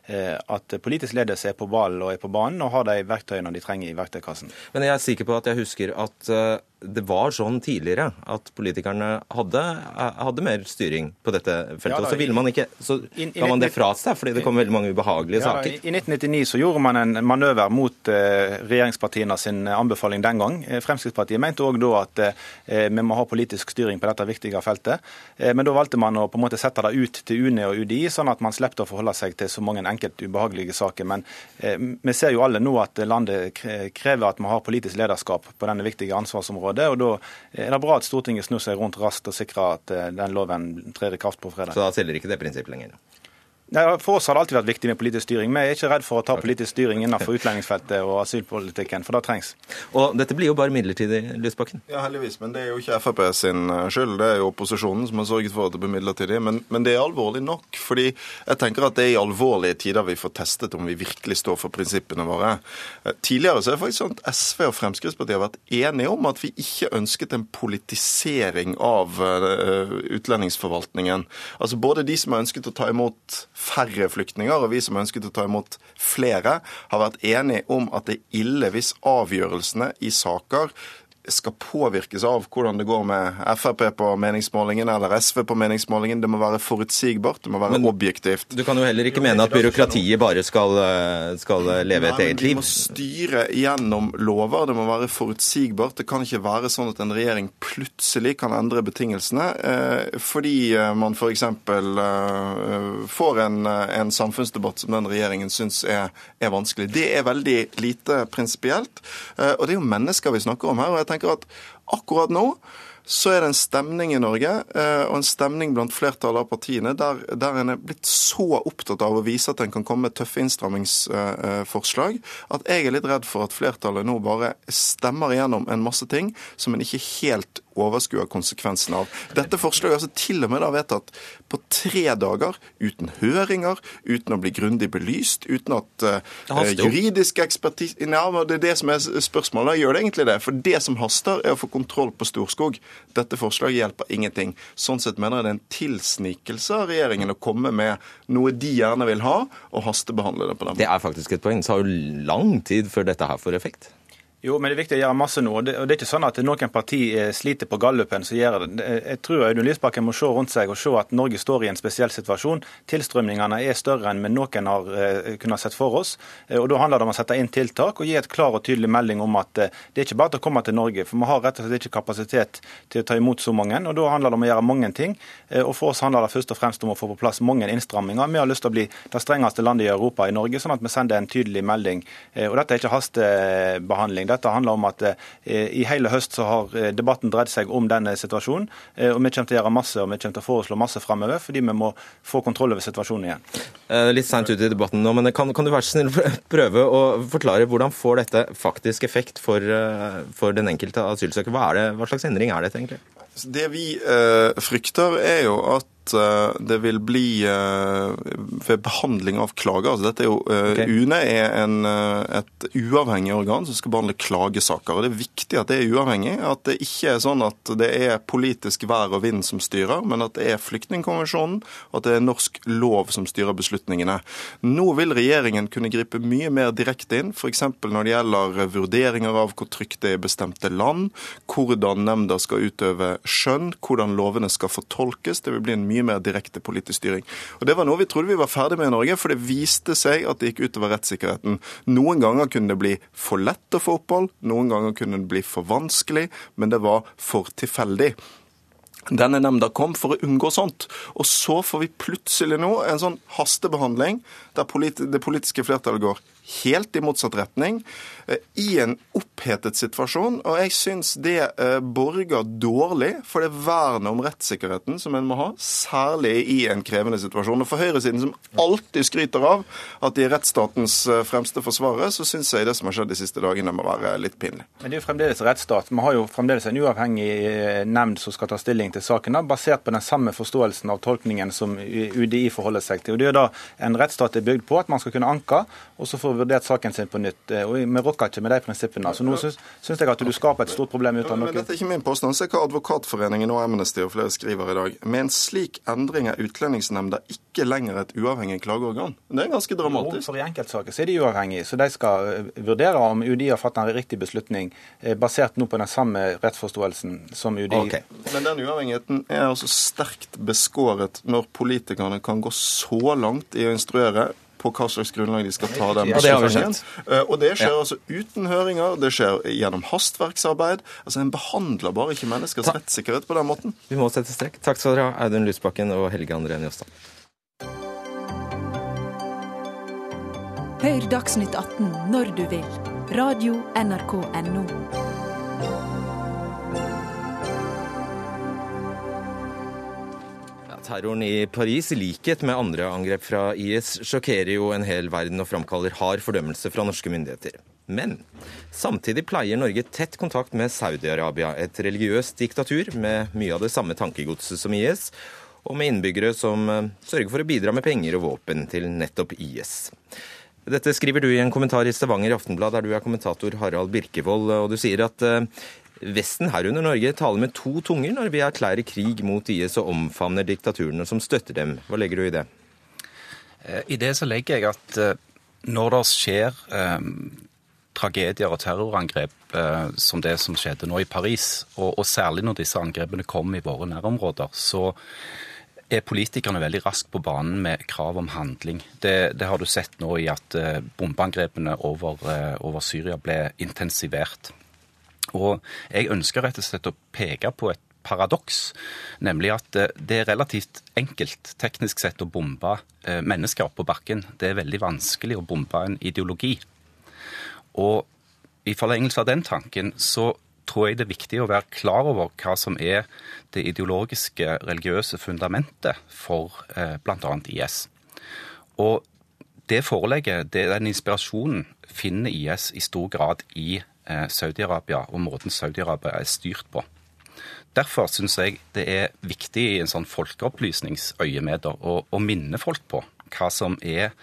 eh, at politisk ledelse er på ballen og er på banen, og har de verktøyene de trenger i verktøykassen. Men jeg er sikker på at jeg husker at eh, det var sånn tidligere at politikerne hadde, eh, hadde mer styring på dette feltet. Ja, da, og så ville man ikke, så ga man det fra seg fordi det kom veldig mange ubehagelige Ja, saker. I i 1999 så gjorde man en manøver mot eh, regjeringspartiene sin anbefaling den gang. Eh, Fremskrittspartiet mente òg da at eh, vi må ha politisk styring på dette viktige feltet. Eh, men da valgte man å på en måte sette det ut til UNE og UDI, sånn at man slapp å forholde seg til så mange enkelt ubehagelige saker. Men eh, vi ser jo alle nå at landet krever at vi har politisk lederskap på denne viktige ansvarsområdet. Og da er det bra at Stortinget snur seg rundt raskt og sikrer at eh, den loven trer i kraft på fredag. Så da selger ikke det prinsippet lenger. For oss har det alltid vært viktig med politisk styring. Vi er ikke redd for å ta politisk styring innenfor utlendingsfeltet og asylpolitikken, for det trengs. Og dette blir jo bare midlertidig, Lysbakken. Ja, heldigvis. Men det er jo ikke Frp sin eh, skyld. Det er jo opposisjonen som har sørget for at det blir midlertidig. Men, men, det er alvorlig nok. fordi jeg tenker at det er i alvorlige tider vi får testet om vi virkelig står for prinsippene våre. Eh, tidligere så er det faktisk sånn at SV og Fremskrittspartiet har vært enige om at vi ikke ønsket en politisering av uh, utlendingsforvaltningen. Altså både de som har ønsket å ta imot færre flyktninger, og vi som ønsket å ta imot flere, har vært enige om at det er ille hvis avgjørelsene i saker skal påvirkes av hvordan det går med Frp på meningsmålingen eller SV på meningsmålingen. Det må være forutsigbart, det må være Men, objektivt. Du kan jo heller ikke mene at byråkratiet bare skal, skal leve et eget liv? Vi må styre gjennom lover, det må være forutsigbart. Det kan ikke være sånn at en regjering plutselig kan endre betingelsene eh, fordi eh, man f.eks. Eh, får en, en, samfunnsdebatt som den regjeringen syns er, er, vanskelig. Det er veldig lite prinsipielt. Og det er jo mennesker vi snakker om her. og jeg tenker tenker at akkurat nå så er det en stemning i Norge, eh, og en stemning blant flertallet av partiene, der, der en er blitt så opptatt av å vise at en kan komme med tøffe innstrammingsforslag, at jeg er litt redd for at flertallet nå bare stemmer igjennom en masse ting som en ikke helt overskue konsekvensen av. Dette forslaget er altså til og med da vedtatt på tre dager, uten høringer, uten å bli grundig belyst, uten at uh, juridisk ekspertise ja, Det er det som er spørsmålet. Gjør det egentlig det? For det som haster, er å få kontroll på Storskog. Dette forslaget hjelper ingenting. Sånn sett mener jeg det er en tilsnikelse av regjeringen å komme med noe de gjerne vil ha, og hastebehandle det på den måten. Det er faktisk et poeng. Det tar jo lang tid før dette her får effekt. Jo, men det er viktig å gjøre masse nå. og Det, er ikke sånn at noen parti eh, sliter på gallupen som gjør det. Jeg tror Audun Lysbakken må se rundt seg og se at Norge står i en spesiell situasjon. Tilstrømningene er større enn vi noen har uh, kunnet sett for oss. Uh, og Da handler det om å sette inn tiltak og gi et klar og tydelig melding om at det er ikke bare til å komme til Norge. For vi har rett og slett ikke kapasitet til å ta imot så mange. og Da handler det om å gjøre mange ting. og For oss handler det først og fremst om å få på plass mange innstramminger. Vi har lyst til å bli det strengeste landet i Europa i Norge, sånn at vi sender en tydelig melding. og Dette er ikke hastebehandling. Dette handler om at eh, i hele høst så har eh, debatten dreid seg om denne situasjonen. Eh, og Vi kommer til å gjøre masse og vi kommer til å foreslå masse fremover, fordi vi må få kontroll over situasjonen igjen. Litt seint ute i debatten nå, men kan, kan, du være så snill prøve å forklare hvordan får dette faktisk effekt for, for den enkelte asylsøker? Hva, hva slags endring er dette egentlig? Det vi eh, frykter, er jo at Eh, det vil bli eh, ved behandling av klager altså dette er jo, eh, okay. UNE er en, et uavhengig organ som skal behandle klagesaker. og Det er viktig at det er uavhengig. At det ikke er sånn at det er politisk vær og vind som styrer, men at det er flyktningkonvensjonen og at det er norsk lov som styrer beslutningene. Nå vil regjeringen kunne gripe mye mer direkte inn, f.eks. når det gjelder vurderinger av hvor trygt det er i bestemte land, hvordan nemnda skal utøve skjønn, hvordan lovene skal fortolkes. Det vil bli en mye mye mer direkte politisk styring. Og Det var noe vi trodde vi var ferdig med i Norge, for det viste seg at det gikk utover rettssikkerheten. Noen ganger kunne det bli for lett å få opphold, noen ganger kunne det bli for vanskelig, men det var for tilfeldig. Denne nemnda kom for å unngå sånt. Og så får vi plutselig nå en sånn hastebehandling der det politiske flertallet går helt i motsatt retning, eh, i en opphetet situasjon. Og jeg syns det eh, borger dårlig for det vernet om rettssikkerheten som en må ha, særlig i en krevende situasjon. Og for høyresiden, som alltid skryter av at de er rettsstatens eh, fremste forsvarere, så syns jeg det som har skjedd de siste dagene, må være litt pinlig. Men det er jo fremdeles rettsstat. Vi har jo fremdeles en uavhengig nemnd som skal ta stilling til saken, basert på den samme forståelsen av tolkningen som UDI forholder seg til. Og Det er da en rettsstat er bygd på, at man skal kunne anke, og så får vurdert saken sin på nytt. Eh, og Vi rokker ikke med de prinsippene. Så nå syns, syns jeg at du skaper et stort problem ut av noe. Men dette er ikke min påstand. Se hva Advokatforeningen og Amnesty og flere skriver i dag. Med en slik endring er Utlendingsnemnda ikke lenger et uavhengig klageorgan. Det er ganske dramatisk. For I enkeltsaker så er de uavhengige, så de skal eh, vurdere om UDI har fattet en riktig beslutning, eh, basert nå på den samme rettsforståelsen som UDI. Okay. Men den uavhengigheten er altså sterkt beskåret når politikerne kan gå så langt i å instruere på hva slags grunnlag de skal ta den beslutningen. Ja, og det skjer ja. altså uten høringer, det skjer gjennom hastverksarbeid. Altså En behandler bare ikke menneskers Ta rettssikkerhet på den måten. Vi må sette strekk. Takk skal dere ha, Audun Lysbakken og Helge André Njåstad. Hør Dagsnytt 18 når du vil. Radio NRK Radio.nrk.no. Terroren i Paris, i likhet med andre angrep fra IS, sjokkerer jo en hel verden og framkaller hard fordømmelse fra norske myndigheter. Men samtidig pleier Norge tett kontakt med Saudi-Arabia, et religiøst diktatur med mye av det samme tankegodset som IS, og med innbyggere som eh, sørger for å bidra med penger og våpen til nettopp IS. Dette skriver du i en kommentar i Stavanger Aftenblad, der du er kommentator Harald Birkevold, og du sier at eh, Vesten, herunder Norge, taler med to tunger når vi erklærer krig mot IS og omfavner diktaturene som støtter dem. Hva legger du i det? Eh, I det så legger jeg at eh, når det skjer eh, tragedier og terrorangrep eh, som det som skjedde nå i Paris, og, og særlig når disse angrepene kom i våre nærområder, så er politikerne veldig raskt på banen med krav om handling. Det, det har du sett nå i at eh, bombeangrepene over, over Syria ble intensivert. Og jeg ønsker rett og slett å peke på et paradoks, nemlig at eh, det er relativt enkelt teknisk sett å bombe mennesker på bakken. Det er veldig vanskelig å bombe en ideologi. Og i forlengelse av den tanken så tror jeg det er viktig å være klar over hva som er det ideologiske, religiøse fundamentet for eh, bl.a. IS. Og det forelegget, den inspirasjonen, finner IS i stor grad i eh, Saudi-Arabia og måten Saudi-Arabia er styrt på. Derfor syns jeg det er viktig i en sånn folkeopplysningsøyemed å, å minne folk på hva som er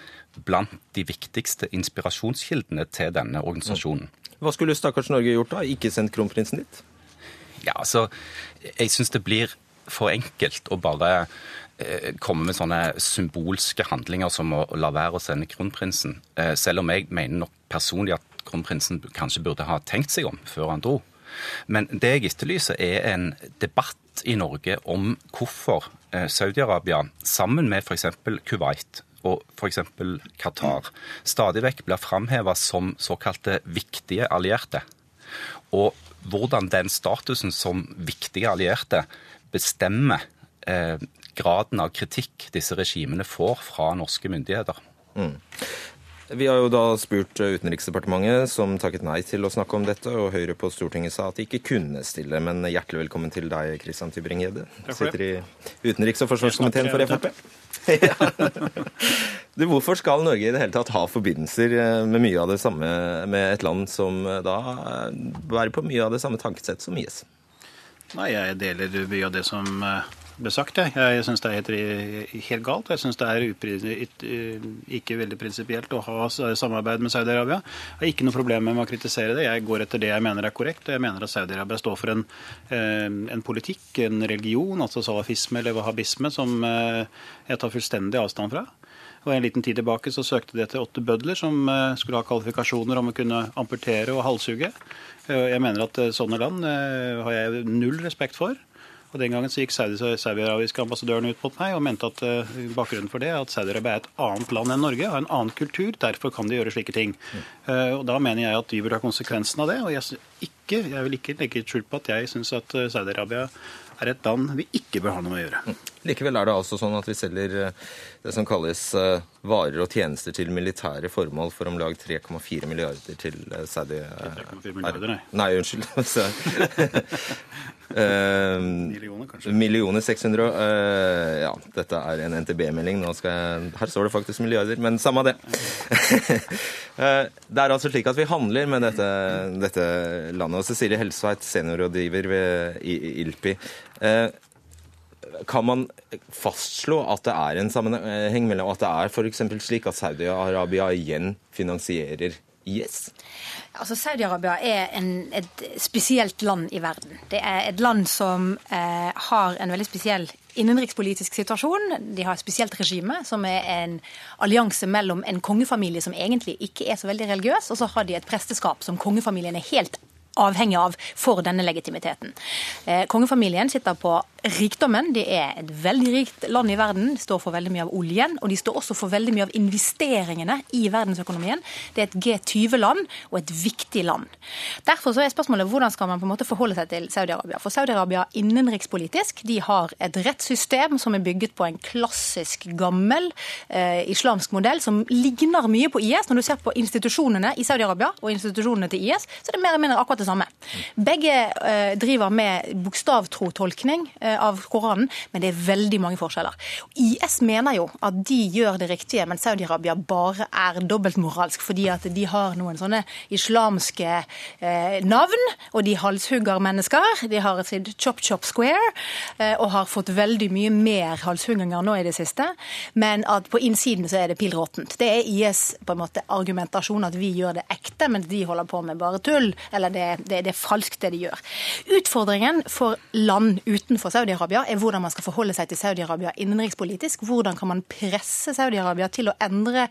blant de viktigste inspirasjonskildene til denne organisasjonen. Hva skulle stakkars Norge gjort da? Ikke sendt kronprinsen dit? Ja, altså, Jeg syns det blir for enkelt å bare eh, komme med sånne symbolske handlinger som å la være å sende kronprinsen. Eh, selv om jeg mener nok personlig at kronprinsen kanskje burde ha tenkt seg om før han dro. Men det jeg etterlyser, er en debatt i Norge om hvorfor eh, Saudi-Arabia, sammen med f.eks. Kuwait og f.eks. Qatar, stadig vekk blir framheva som såkalte viktige allierte. Og hvordan den statusen som viktige allierte bestemmer eh, graden av kritikk disse regimene får fra norske myndigheter. Mm. Vi har jo da spurt Utenriksdepartementet, som takket nei til å snakke om dette, og Høyre på Stortinget sa at de ikke kunne stille. Men hjertelig velkommen til deg, Christian Tybring-Gjedde. Sitter i utenriks- og forsvarskomiteen for Frp. [LAUGHS] ja. du, hvorfor skal Norge i det hele tatt ha forbindelser eh, med mye av det samme med et land som eh, da bærer på mye av det samme tankesett som IS? Nei, jeg deler mye av det som eh, ble sagt. Jeg, jeg syns det er helt, helt galt. Jeg syns det er ikke veldig prinsipielt å ha samarbeid med Saudi-Arabia. Jeg har ikke noe problem med å kritisere det. Jeg går etter det jeg mener er korrekt. Jeg mener at Saudi-Arabia står for en, eh, en, politikk, en religion, altså salafisme eller wahhabisme, som eh, jeg tar fullstendig avstand fra. Og En liten tid tilbake så søkte de etter åtte bødler som eh, skulle ha kvalifikasjoner om å kunne amputere og halshugge. Jeg mener at sånne land har jeg null respekt for. Og Den gangen så gikk saudi-arabiske ambassadøren ut mot meg og mente at uh, bakgrunnen for det er at Saudi-Arabia er et annet land enn Norge, har en annen kultur. Derfor kan de gjøre slike ting. Uh, og Da mener jeg at vi burde ha konsekvensen av det. og jeg, ikke, jeg vil ikke legge skjul på at jeg syns at eh, Saudi-Arabia er et land vi ikke bør ha noe med å gjøre. Likevel er det altså sånn at vi selger det som kalles varer og tjenester til militære formål for om lag 3,4 milliarder til Saudi-Arabia. 3,4 milliarder, nei. Nei, unnskyld. [LAUGHS] [LAUGHS] Millioner, kanskje. Millioner 600 uh, Ja, dette er en NTB-melding. Nå skal jeg Her står det faktisk milliarder, men samme det. uh, [LAUGHS] det er altså slik at vi handler med dette, dette landet. Og Cecilie Helsveit, seniorrådgiver ved ILPI. Uh, kan man fastslå at det er en sammenheng mellom at det er f.eks. slik at Saudi-Arabia igjen finansierer IS? Altså, Saudi-Arabia er en, et spesielt land i verden. Det er et land som eh, har en veldig spesiell innenrikspolitisk situasjon. De har et spesielt regime, som er en allianse mellom en kongefamilie som egentlig ikke er så veldig religiøs, og så har de et presteskap som kongefamilien er helt avhengig av for denne legitimiteten. Eh, kongefamilien sitter på rikdommen. De er et veldig rikt land i verden. De står for veldig mye av oljen, og de står også for veldig mye av investeringene i verdensøkonomien. Det er et G20-land og et viktig land. Derfor er spørsmålet hvordan skal man på en måte forholde seg til Saudi-Arabia. For Saudi-Arabia innenrikspolitisk de har et rettssystem som er bygget på en klassisk, gammel eh, islamsk modell som ligner mye på IS. Når du ser på institusjonene i Saudi-Arabia og institusjonene til IS, så er det mer eller mindre akkurat det det samme. Begge eh, driver med bokstavtro-tolkning eh, av Koranen, men det er veldig mange forskjeller. IS mener jo at de gjør det riktige, men Saudi-Arabia bare er dobbeltmoralsk fordi at de har noen sånne islamske eh, navn, og de halshugger mennesker. De har sitt Chop Chop Square og har fått veldig mye mer halshugginger nå i det siste, men at på innsiden så er det pill råttent. Det er IS på en måte argumentasjon at vi gjør det ekte, mens de holder på med bare tull. Eller det, det, det er falskt, det de gjør. Utfordringen for land utenfor Saudi-Arabia er hvordan man skal forholde seg til Saudi-Arabia innenrikspolitisk. Hvordan kan man presse Saudi-Arabia til å endre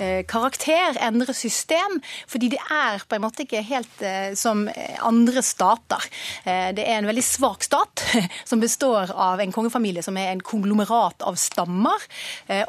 eh, karakter, endre system. Fordi det er på en måte ikke helt eh, som andre stater. Eh, det er en veldig svak stat [LAUGHS] som består av en kongefamilie som er en konglomerat av stammer.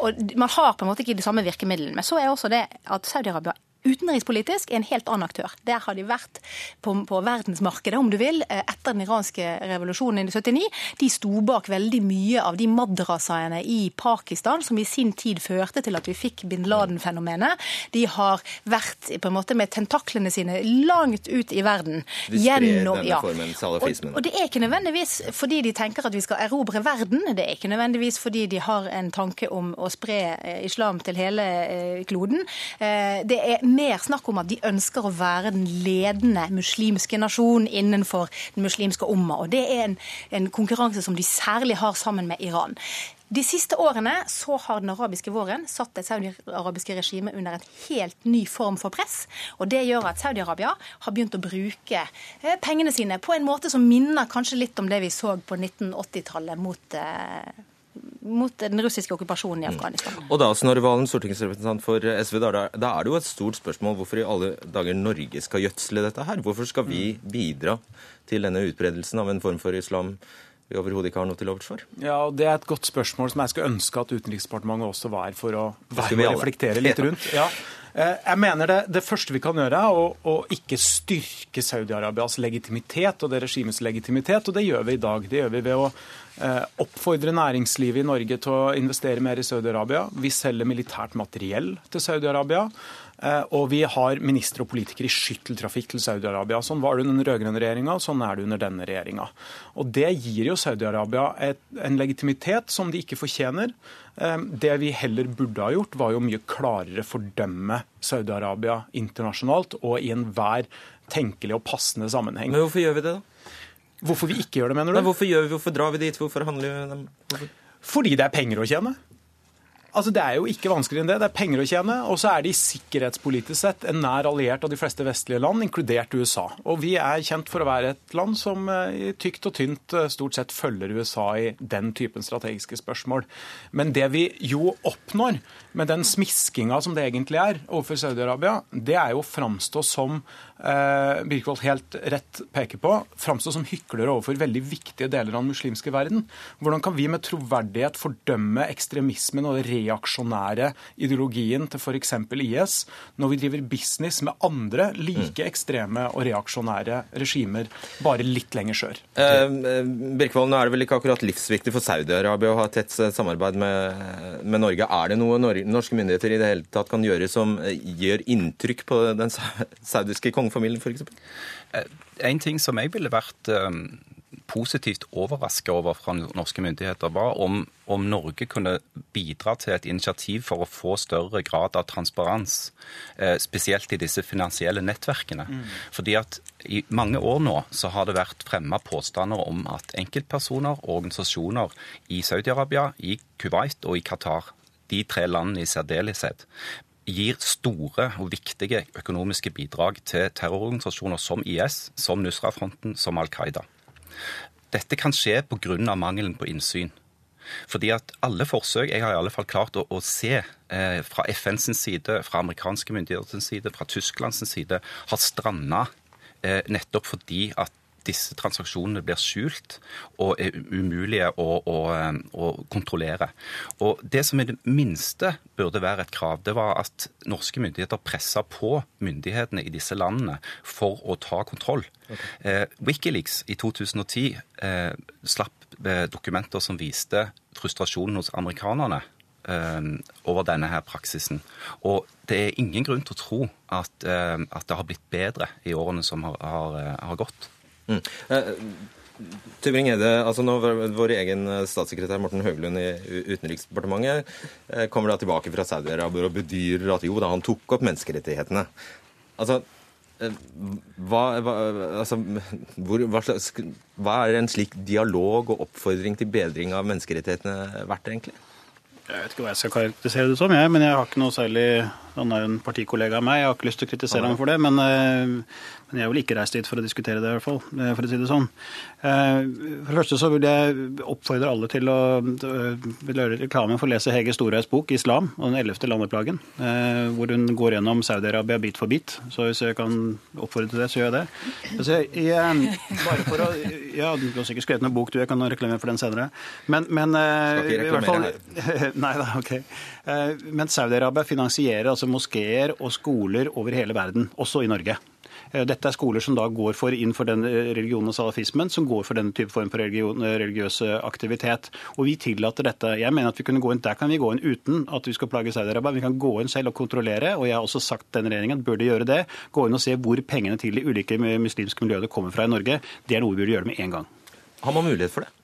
Og man har på en måte ikke de samme virkemidlene. Men så er også det at Saudi-Arabia Utenrikspolitisk er en helt annen aktør. Der har de vært på, på, verdensmarkedet, om du vil, eh, etter den iranske revolusjonen i 79. De sto bak veldig mye av de madrasaene i Pakistan som i sin tid førte til at vi fikk bin Laden-fenomenet. De har vært på en måte med tentaklene sine langt ut i verden. De sprer gjennom, denne ja. formen, salafismen. Og, og det er ikke nødvendigvis fordi de tenker at vi skal erobre verden. Det er ikke nødvendigvis fordi de har en tanke om å spre eh, islam til hele eh, kloden. Det er mer snakk om at de ønsker å være den ledende muslimske nasjonen innenfor den muslimske umma. Og det er en, en konkurranse som de særlig har sammen med Iran. De siste årene så har den arabiske våren satt det saudi-arabiske regimet under en helt ny form for press. og Det gjør at Saudi-Arabia har begynt å bruke eh, pengene sine på en måte som minner kanskje litt om det vi så på 1980-tallet mot eh, mot den russiske okkupasjonen i mm. Afghanistan. Mm. Og da, Snorre Valen, stortingsrepresentant for SV, da, da er det jo et stort spørsmål hvorfor i alle dager Norge skal gjødsle dette her. Hvorfor skal vi mm. bidra til denne utbredelsen av en form for islam vi overhodet ikke har noe til overs for? Ja, og Det er et godt spørsmål som jeg skal ønske at Utenriksdepartementet også var for å, var å reflektere litt [LAUGHS] rundt. Ja. Eh, jeg mener det, det, første vi kan gjøre, er å, å ikke styrke Saudi-Arabias legitimitet og det regimets legitimitet, og det gjør vi i dag. Det gjør vi ved å Eh, oppfordre næringslivet i Norge til å investere mer i Saudi-Arabia. Vi selger militært materiell til Saudi-Arabia. Eh, og vi har ministre og politikere i skytteltrafikk til Saudi-Arabia. Sånn var det under den rød-grønne regjeringa, sånn er det under denne regjeringa. Og det gir jo Saudi-Arabia en legitimitet som de ikke fortjener. Eh, det vi heller burde ha gjort, var jo mye klarere fordømme Saudi-Arabia internasjonalt og i enhver tenkelig og passende sammenheng. Men hvorfor gjør vi det, da? Hvorfor vi ikke gjør det, mener du? Nei, hvorfor, gjør vi, hvorfor drar vi dit? Hvorfor handler vi dem? Hvorfor? Fordi det er penger å tjene. Altså, Det er jo ikke vanskeligere enn det. Det er penger å tjene. Og så er de sikkerhetspolitisk sett en nær alliert av de fleste vestlige land, inkludert USA. Og vi er kjent for å være et land som eh, i tykt og tynt eh, stort sett følger USA i den typen strategiske spørsmål. Men det vi jo oppnår med den smiskinga som det egentlig er overfor Saudi-Arabia, det er jo å framstå som eh, Birkvold helt rett peker på, framstå som hyklere overfor veldig viktige deler av den muslimske verden. Hvordan kan vi med troverdighet fordømme ekstremismen og den reaksjonære ideologien til f.eks. IS, når vi driver business med andre like ekstreme og reaksjonære regimer, bare litt lenger sør? Eh Birkvold, nå er det vel ikke akkurat livsviktig for Saudi-Arabia å ha tett samarbeid med, med Norge. Er det noe norske myndigheter i det hele tatt kan gjøre som eh, gjør inntrykk på den saudiske kongen? Kongefamilien f.eks.? Eh, en ting som jeg ville vært eh, positivt overraska over fra norske myndigheter, var om, om, Norge kunne bidra til et initiativ for å få større grad av transparens, eh, spesielt i disse finansielle nettverkene. Mm. Fordi at I mange år nå så har det vært fremma påstander om at enkeltpersoner og organisasjoner i Saudi-Arabia, i Kuwait og i Qatar de tre landene i særdeleshet gir store og viktige økonomiske bidrag til terrororganisasjoner som IS, som Nusra-fronten, som Al Qaida. Dette kan skje pga. mangelen på innsyn. Fordi at alle forsøk jeg har i alle fall klart å, å se eh, fra FNs side, fra amerikanske myndigheters side, fra Tysklands side, har stranda eh, nettopp fordi at disse transaksjonene blir skjult og er umulige å, å, å, kontrollere. Og Det som i det minste burde være et krav, det var at norske myndigheter pressa på myndighetene i disse landene for å ta kontroll. Okay. Eh, Wikileaks i 2010 eh, slapp eh, dokumenter som viste frustrasjonen hos amerikanerne over denne her praksisen. Og det er ingen grunn til å tro at, at det har blitt bedre i årene som har, har, har gått. Mm. Tybring-Gjedde, altså nå Vår egen statssekretær Morten Høglund i Utenriksdepartementet kommer da tilbake fra Saudi-Arabia og bedyrer at jo da, han tok opp menneskerettighetene. Altså, hva, hva, altså, hvor, hva, slags, hva, er en slik dialog og oppfordring til bedring av menneskerettighetene verdt, egentlig? Jeg vet ikke hva jeg skal karakterisere det som, jeg, men jeg har ikke noe særlig Han er en partikollega av meg, jeg har ikke lyst til å kritisere ham for det. Men, men jeg vil ikke reise dit for å diskutere det, i hvert fall, for å si det sånn. For det første så vil jeg oppfordre alle til å gjøre reklame for å lese Hege Storhaugs bok 'Islam' og den ellevte landeplagen, hvor hun går gjennom Saudi-Arabia bit for bit. Så hvis jeg kan oppfordre til det, så gjør jeg det. Altså, jeg, bare for å, ja, Du har sikkert skrevet noen bok, du. Jeg kan reklamere for den senere. Men, men Skal ikke reklamere her. [LAUGHS] Nei da, ok. Men Saudi-Arabia finansierer altså moskeer og skoler over hele verden, også i Norge. Dette er skoler som da går for inn for den religionen og salafismen, som går for denne type form for religion, religiøs aktivitet. Og vi tillater dette. Jeg mener at vi kunne gå inn, Der kan vi gå inn uten at vi skal plage Saudi-Arabia. Vi kan gå inn selv og kontrollere, og jeg har også sagt denne regjeringen burde gjøre det. Gå inn og se hvor pengene til de ulike muslimske miljøene kommer fra i Norge. Det er noe vi burde gjøre med en gang. Har man mulighet for det?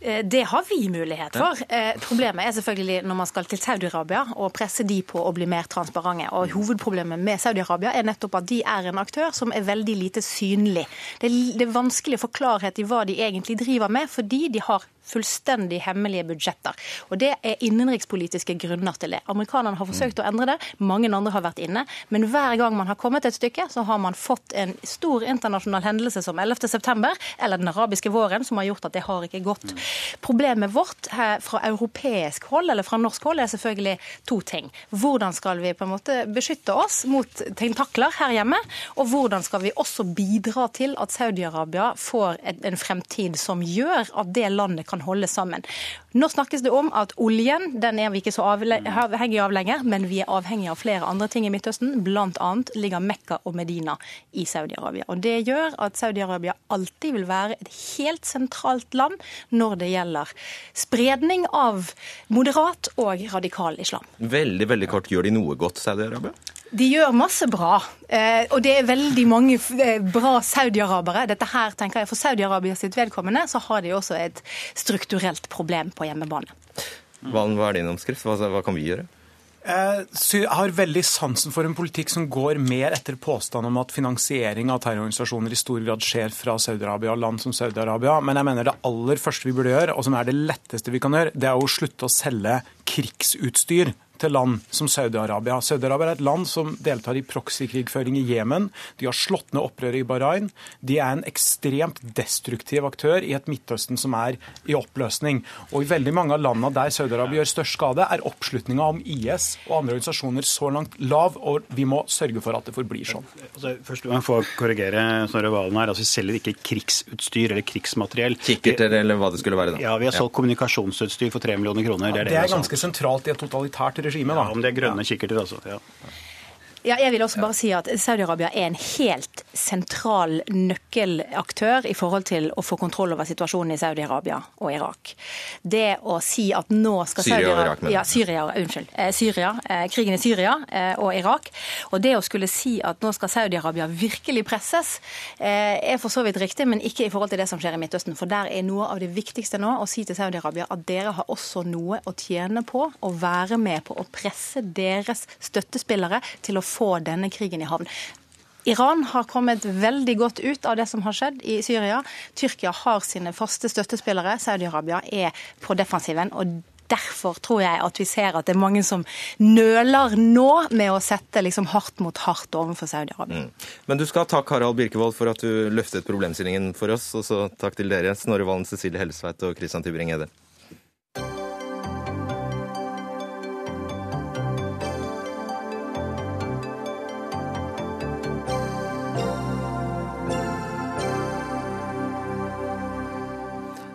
Det har vi mulighet for. Problemet er selvfølgelig når man skal til Saudi-Arabia og presse de på å bli mer transparente. Og Hovedproblemet med Saudi-Arabia er nettopp at de er en aktør som er veldig lite synlig. Det er vanskelig å få klarhet i hva de egentlig driver med, fordi de har fullstendig hemmelige budsjetter. Og Det er innenrikspolitiske grunner til det. Amerikanerne har forsøkt å endre det, mange andre har vært inne. Men hver gang man har kommet et stykke, så har man fått en stor internasjonal hendelse som 11.9, eller den arabiske våren, som har gjort at det har ikke gått. Problemet vårt fra europeisk hold, eller fra norsk hold, er selvfølgelig to ting. Hvordan skal vi på en måte beskytte oss mot tentakler her hjemme, og hvordan skal vi også bidra til at Saudi-Arabia får en fremtid som gjør at det landet kan holde sammen. Nå snakkes det om at oljen den er vi ikke så avhengig av lenger, men vi er avhengig av flere andre ting i Midtøsten. Blant annet ligger Mekka og Medina i Saudi-Arabia. Og Det gjør at Saudi-Arabia alltid vil være et helt sentralt land når det gjelder spredning av moderat og radikal islam. Veldig, veldig kort. Gjør de noe godt, Saudi-Arabia? De gjør masse bra, og det er veldig mange bra saudi-arabere. Dette her tenker jeg For Saudi-Arabia sitt vedkommende så har de også et strukturelt problem på hjemmebane. Hva er din omskrift? Hva, hva kan vi gjøre? Jeg har veldig sansen for en politikk som går mer etter påstand om at finansiering av terrororganisasjoner i stor grad skjer fra Saudi-Arabia og land som Saudi-Arabia. Men jeg mener det aller første vi burde gjøre, og som er det letteste vi kan gjøre, det er å slutte å selge krigsutstyr til land som Saudi-Arabia. Saudi-Arabia er et land som deltar i proxy-krigføring i Jemen. De har slått ned opprøret i Bahrain. De er en ekstremt destruktiv aktør i et Midtøsten som er i oppløsning. Og i veldig mange av landene der Saudi-Arabia gjør størst skade, er oppslutninga om IS og andre organisasjoner så langt lav, og vi må sørge for at det forblir sånn. Altså, først må jeg få korrigere Snorre Valen her. Altså, vi selger ikke krigsutstyr eller krigsmateriell. Kikkerter eller hva det skulle være? da. Ja, Vi har solgt ja. kommunikasjonsutstyr for 3 millioner kroner. Det er, det det er ganske sentralt i et totalitært regime. Ja, om det er grønne kikkerter, altså. Ja. Ja, jeg vil også bare si at Saudi-Arabia er en helt sentral nøkkelaktør i forhold til å få kontroll over situasjonen i Saudi-Arabia og Irak. Det å si at nå skal Irak, ja, Syria, unnskyld. Eh, Syria, eh, krigen i Syria eh, og Irak. Og det å skulle si at nå skal Saudi-Arabia virkelig presses, er for så vidt riktig, men ikke i forhold til det som skjer i Midtøsten. For der er noe av det viktigste nå å si til Saudi-Arabia at dere har også noe å tjene på å være med på å presse deres støttespillere til å få denne krigen i havn. Iran har kommet veldig godt ut av det som har skjedd i Syria. Tyrkia har sine faste støttespillere. Saudi-Arabia er på defensiven. og Derfor tror jeg at vi ser at det er mange som nøler nå med å sette liksom hardt mot hardt overfor Saudi-Arabia. Mm. Men du skal takke Harald Birkevold for at du løftet problemstillingen for oss. Og så takk til dere, Snorre Valen, Cecilie Hellesveit og Christian Tybring-Gjedde.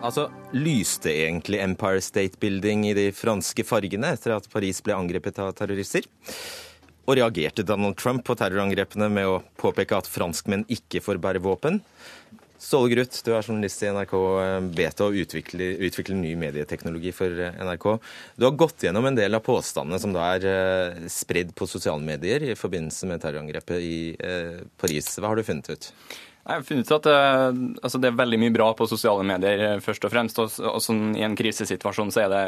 Altså, Lyste egentlig Empire State Building i de franske fargene etter at Paris ble angrepet av terrorister? Og reagerte Donald Trump på terrorangrepene med å påpeke at franskmenn ikke får bære våpen? Ståle Gruth, du er journalist i NRK Beta og utvikler, utvikler ny medieteknologi for NRK. Du har gått gjennom en del av påstandene som da er eh, spredd på sosiale medier i forbindelse med terrorangrepet i eh, Paris. Hva har du funnet ut? Jeg har funnet ut at uh, altså det er veldig mye bra på sosiale medier, uh, først og fremst. Og, og sånn, I en krisesituasjon så er det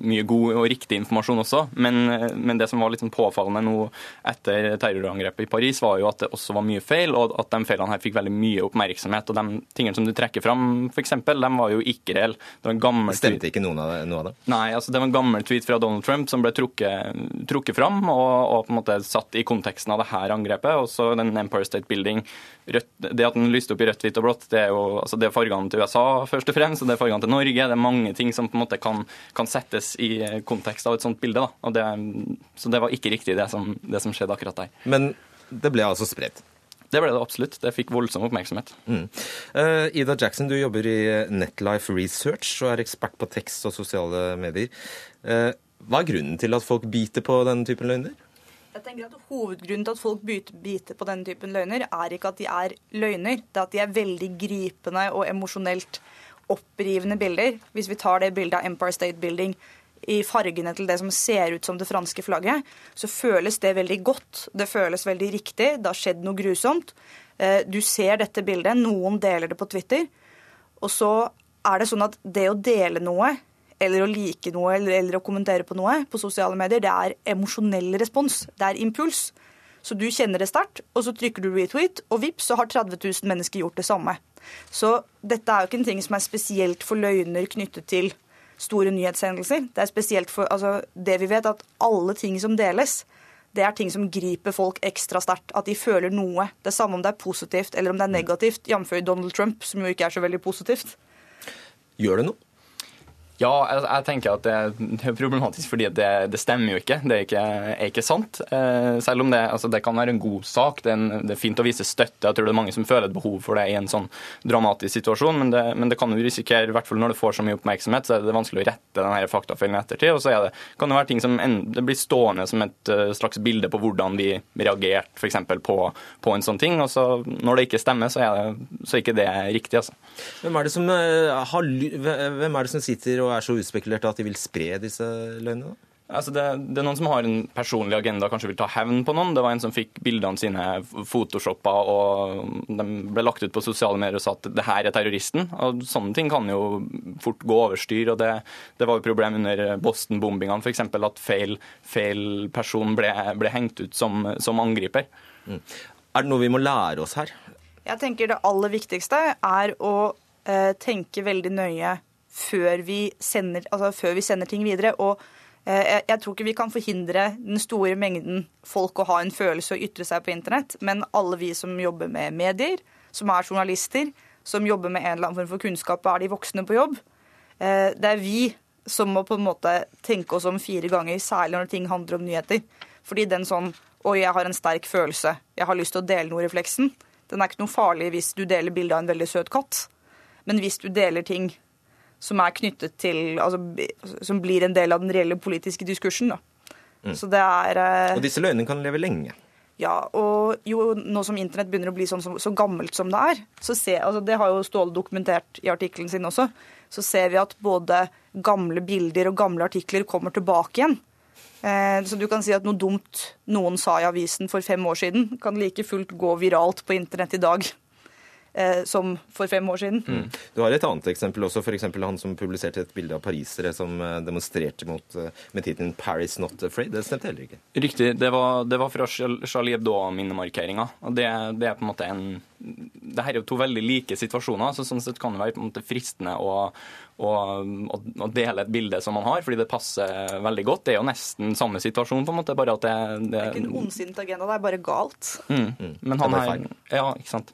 mye god og riktig informasjon også. Men, uh, men det som var litt sånn påfallende nå etter terrorangrepet i Paris, var jo at det også var mye feil, og at de feilene her fikk veldig mye oppmerksomhet. Og de tingene som du trekker fram, f.eks., de var jo ikke reelle. Det var en gammel Stemte ikke noen av det? Noe av det? Nei, altså det var en gammel tweet fra Donald Trump som ble trukket, trukket fram og, og, på en måte satt i konteksten av det her angrepet. Og så den Empire State Building. Det at den lyste opp i rødt, hvitt og blått, det er jo altså det er fargene til USA først og fremst, og det er fargene til Norge. Det er mange ting som på en måte kan, kan settes i kontekst av et sånt bilde. Da. Det, så det var ikke riktig, det som, det som skjedde akkurat der. Men det ble altså spredt? Det ble det absolutt. Det fikk voldsom oppmerksomhet. Mm. Uh, Ida Jackson, du jobber i Netlife Research og er ekspert på tekst og sosiale medier. Uh, hva er grunnen til at folk biter på denne typen løgner? Jeg tenker at Hovedgrunnen til at folk biter på denne typen løgner, er ikke at de er løgner, det er at de er veldig gripende og emosjonelt opprivende bilder. Hvis vi tar det bildet av Empire State Building i fargene til det som ser ut som det franske flagget, så føles det veldig godt. Det føles veldig riktig. Det har skjedd noe grusomt. Du ser dette bildet, noen deler det på Twitter. Og så er det sånn at det å dele noe eller å like noe eller, eller, å kommentere på noe på sosiale medier, det er emosjonell respons. Det er impuls. Så du kjenner det sterkt, og så trykker du retweet, og vips, så har 30 000 mennesker gjort det samme. Så dette er jo ikke en ting som er spesielt for løgner knyttet til store nyhetshendelser. Det er spesielt for altså, Det vi vet, at alle ting som deles, det er ting som griper folk ekstra sterkt. At de føler noe. Det er samme om det er positivt eller om det er negativt, jf. Donald Trump, som jo ikke er så veldig positivt. Gjør det noe? Ja, jeg, jeg, tenker at det, det er problematisk fordi det, det, stemmer jo ikke. Det er ikke, er ikke sant. Eh, selv om det, altså det, kan være en god sak. Det er, en, det er, fint å vise støtte. Jeg tror det er mange som føler et behov for det i en sånn dramatisk situasjon. Men det, men kan jo risikere, i hvert fall når det får så mye oppmerksomhet, så er det vanskelig å rette denne faktafeilen i ettertid. Og så det, kan det være ting som en, det blir stående som et uh, slags bilde på hvordan vi reagerte f.eks. På, på en sånn ting. Og så når det ikke stemmer, så er, så er ikke det riktig. Altså. Hvem er det som, uh, har, hvem er det som sitter og er så utspekulerte at de vil spre disse løgnene? Altså det, det, er noen som har en personlig agenda, kanskje vil ta hevn på noen. Det var en som fikk bildene sine photoshoppa, og de ble lagt ut på sosiale medier og sa at det her er terroristen. Og Sånne ting kan jo fort gå over styr. og Det, det var jo problem under Boston-bombingene, f.eks. at feil, feil person ble, ble, hengt ut som, som angriper. Mm. Er det noe vi må lære oss her? Jeg tenker Det aller viktigste er å eh, tenke veldig nøye før vi sender, altså før vi sender ting videre. Og jeg, jeg tror ikke vi kan forhindre den store mengden folk å ha en følelse og ytre seg på internett, men alle vi som jobber med medier, som er journalister, som jobber med en eller annen form for kunnskap, er de voksne på jobb. Eh, det er vi som må på en måte tenke oss om fire ganger, særlig når ting handler om nyheter. Fordi den sånn Oi, jeg har en sterk følelse, jeg har lyst til å dele noe-refleksen. Den er ikke noe farlig hvis du deler bilde av en veldig søt katt. Men hvis du deler ting som er knyttet til altså, Som blir en del av den reelle politiske diskursen. Mm. Så det er eh, Og disse løgnene kan leve lenge? Ja, og jo nå som internett begynner å bli sånn så, så gammelt som det er, så ser, altså det har jo Ståle dokumentert i artikkelen sin også, så ser vi at både gamle bilder og gamle artikler kommer tilbake igjen. Eh, så du kan si at noe dumt noen sa i avisen for fem år siden, kan like fullt gå viralt på internett i dag som for fem år siden. Mm. Du har et annet eksempel også, f.eks. han som publiserte et bilde av parisere som eh, demonstrerte mot, eh, med tittelen 'Paris Not Afraid'. Det stemte heller ikke. Riktig. Det var, det var fra Charlie Hebdo-minnemarkeringa. Det, det, er på en måte en det her er jo to veldig like situasjoner, så sånn sett kan det være på en måte fristende å, å, å, dele et bilde som man har, fordi det passer veldig godt. Det er jo nesten samme situasjon, på en måte, bare at det Det, det er ikke en ondsint agenda, det er bare galt. Mm. Mm. Men han er Ja, ikke sant.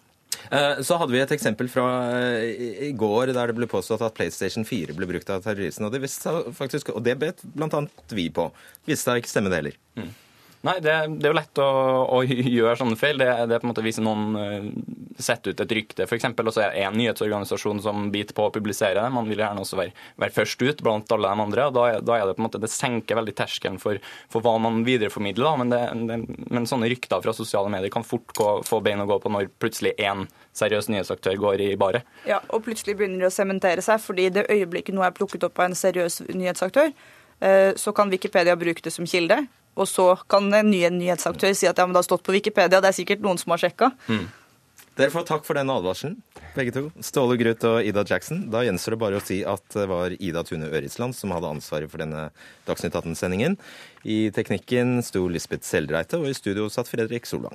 Eh, så hadde vi et eksempel fra eh, i går der det ble påstått at PlayStation 4 ble brukt av terroristene. Og det, faktisk, og det bet bl.a. vi på. Viste seg ikke stemme det heller. Mm. Nei, det, det, er jo lett å, å [LAUGHS] gjøre sånne feil. Det, det, er på en måte Hvis noen uh, setter ut et rykte, f.eks., og er det en nyhetsorganisasjon som biter på å publisere det, man vil gjerne også være, være først ut blant alle de andre. og da da er, det på en måte, det senker veldig terskelen for, for hva man videreformidler. Da. Men, det, men, sånne rykter fra sosiale medier kan fort gå, få bein å gå på når plutselig én seriøs nyhetsaktør går i baret. Ja, og plutselig begynner de å sementere seg, fordi det øyeblikket noe er plukket opp av en seriøs nyhetsaktør, så kan Wikipedia bruke det som kilde. Og så kan en ny nyhetsaktør si at ja, men det har stått på Wikipedia, det er sikkert noen som har sjekka. Mm. Dere får takk for den advarselen, begge to. Ståle Grut og Ida Jackson. Da gjenstår det bare å si at det var Ida Tune Ørisland som hadde ansvaret for denne Dagsnytt 18-sendingen. I teknikken sto Lisbeth Seldreite, og i studio satt Fredrik Solvang.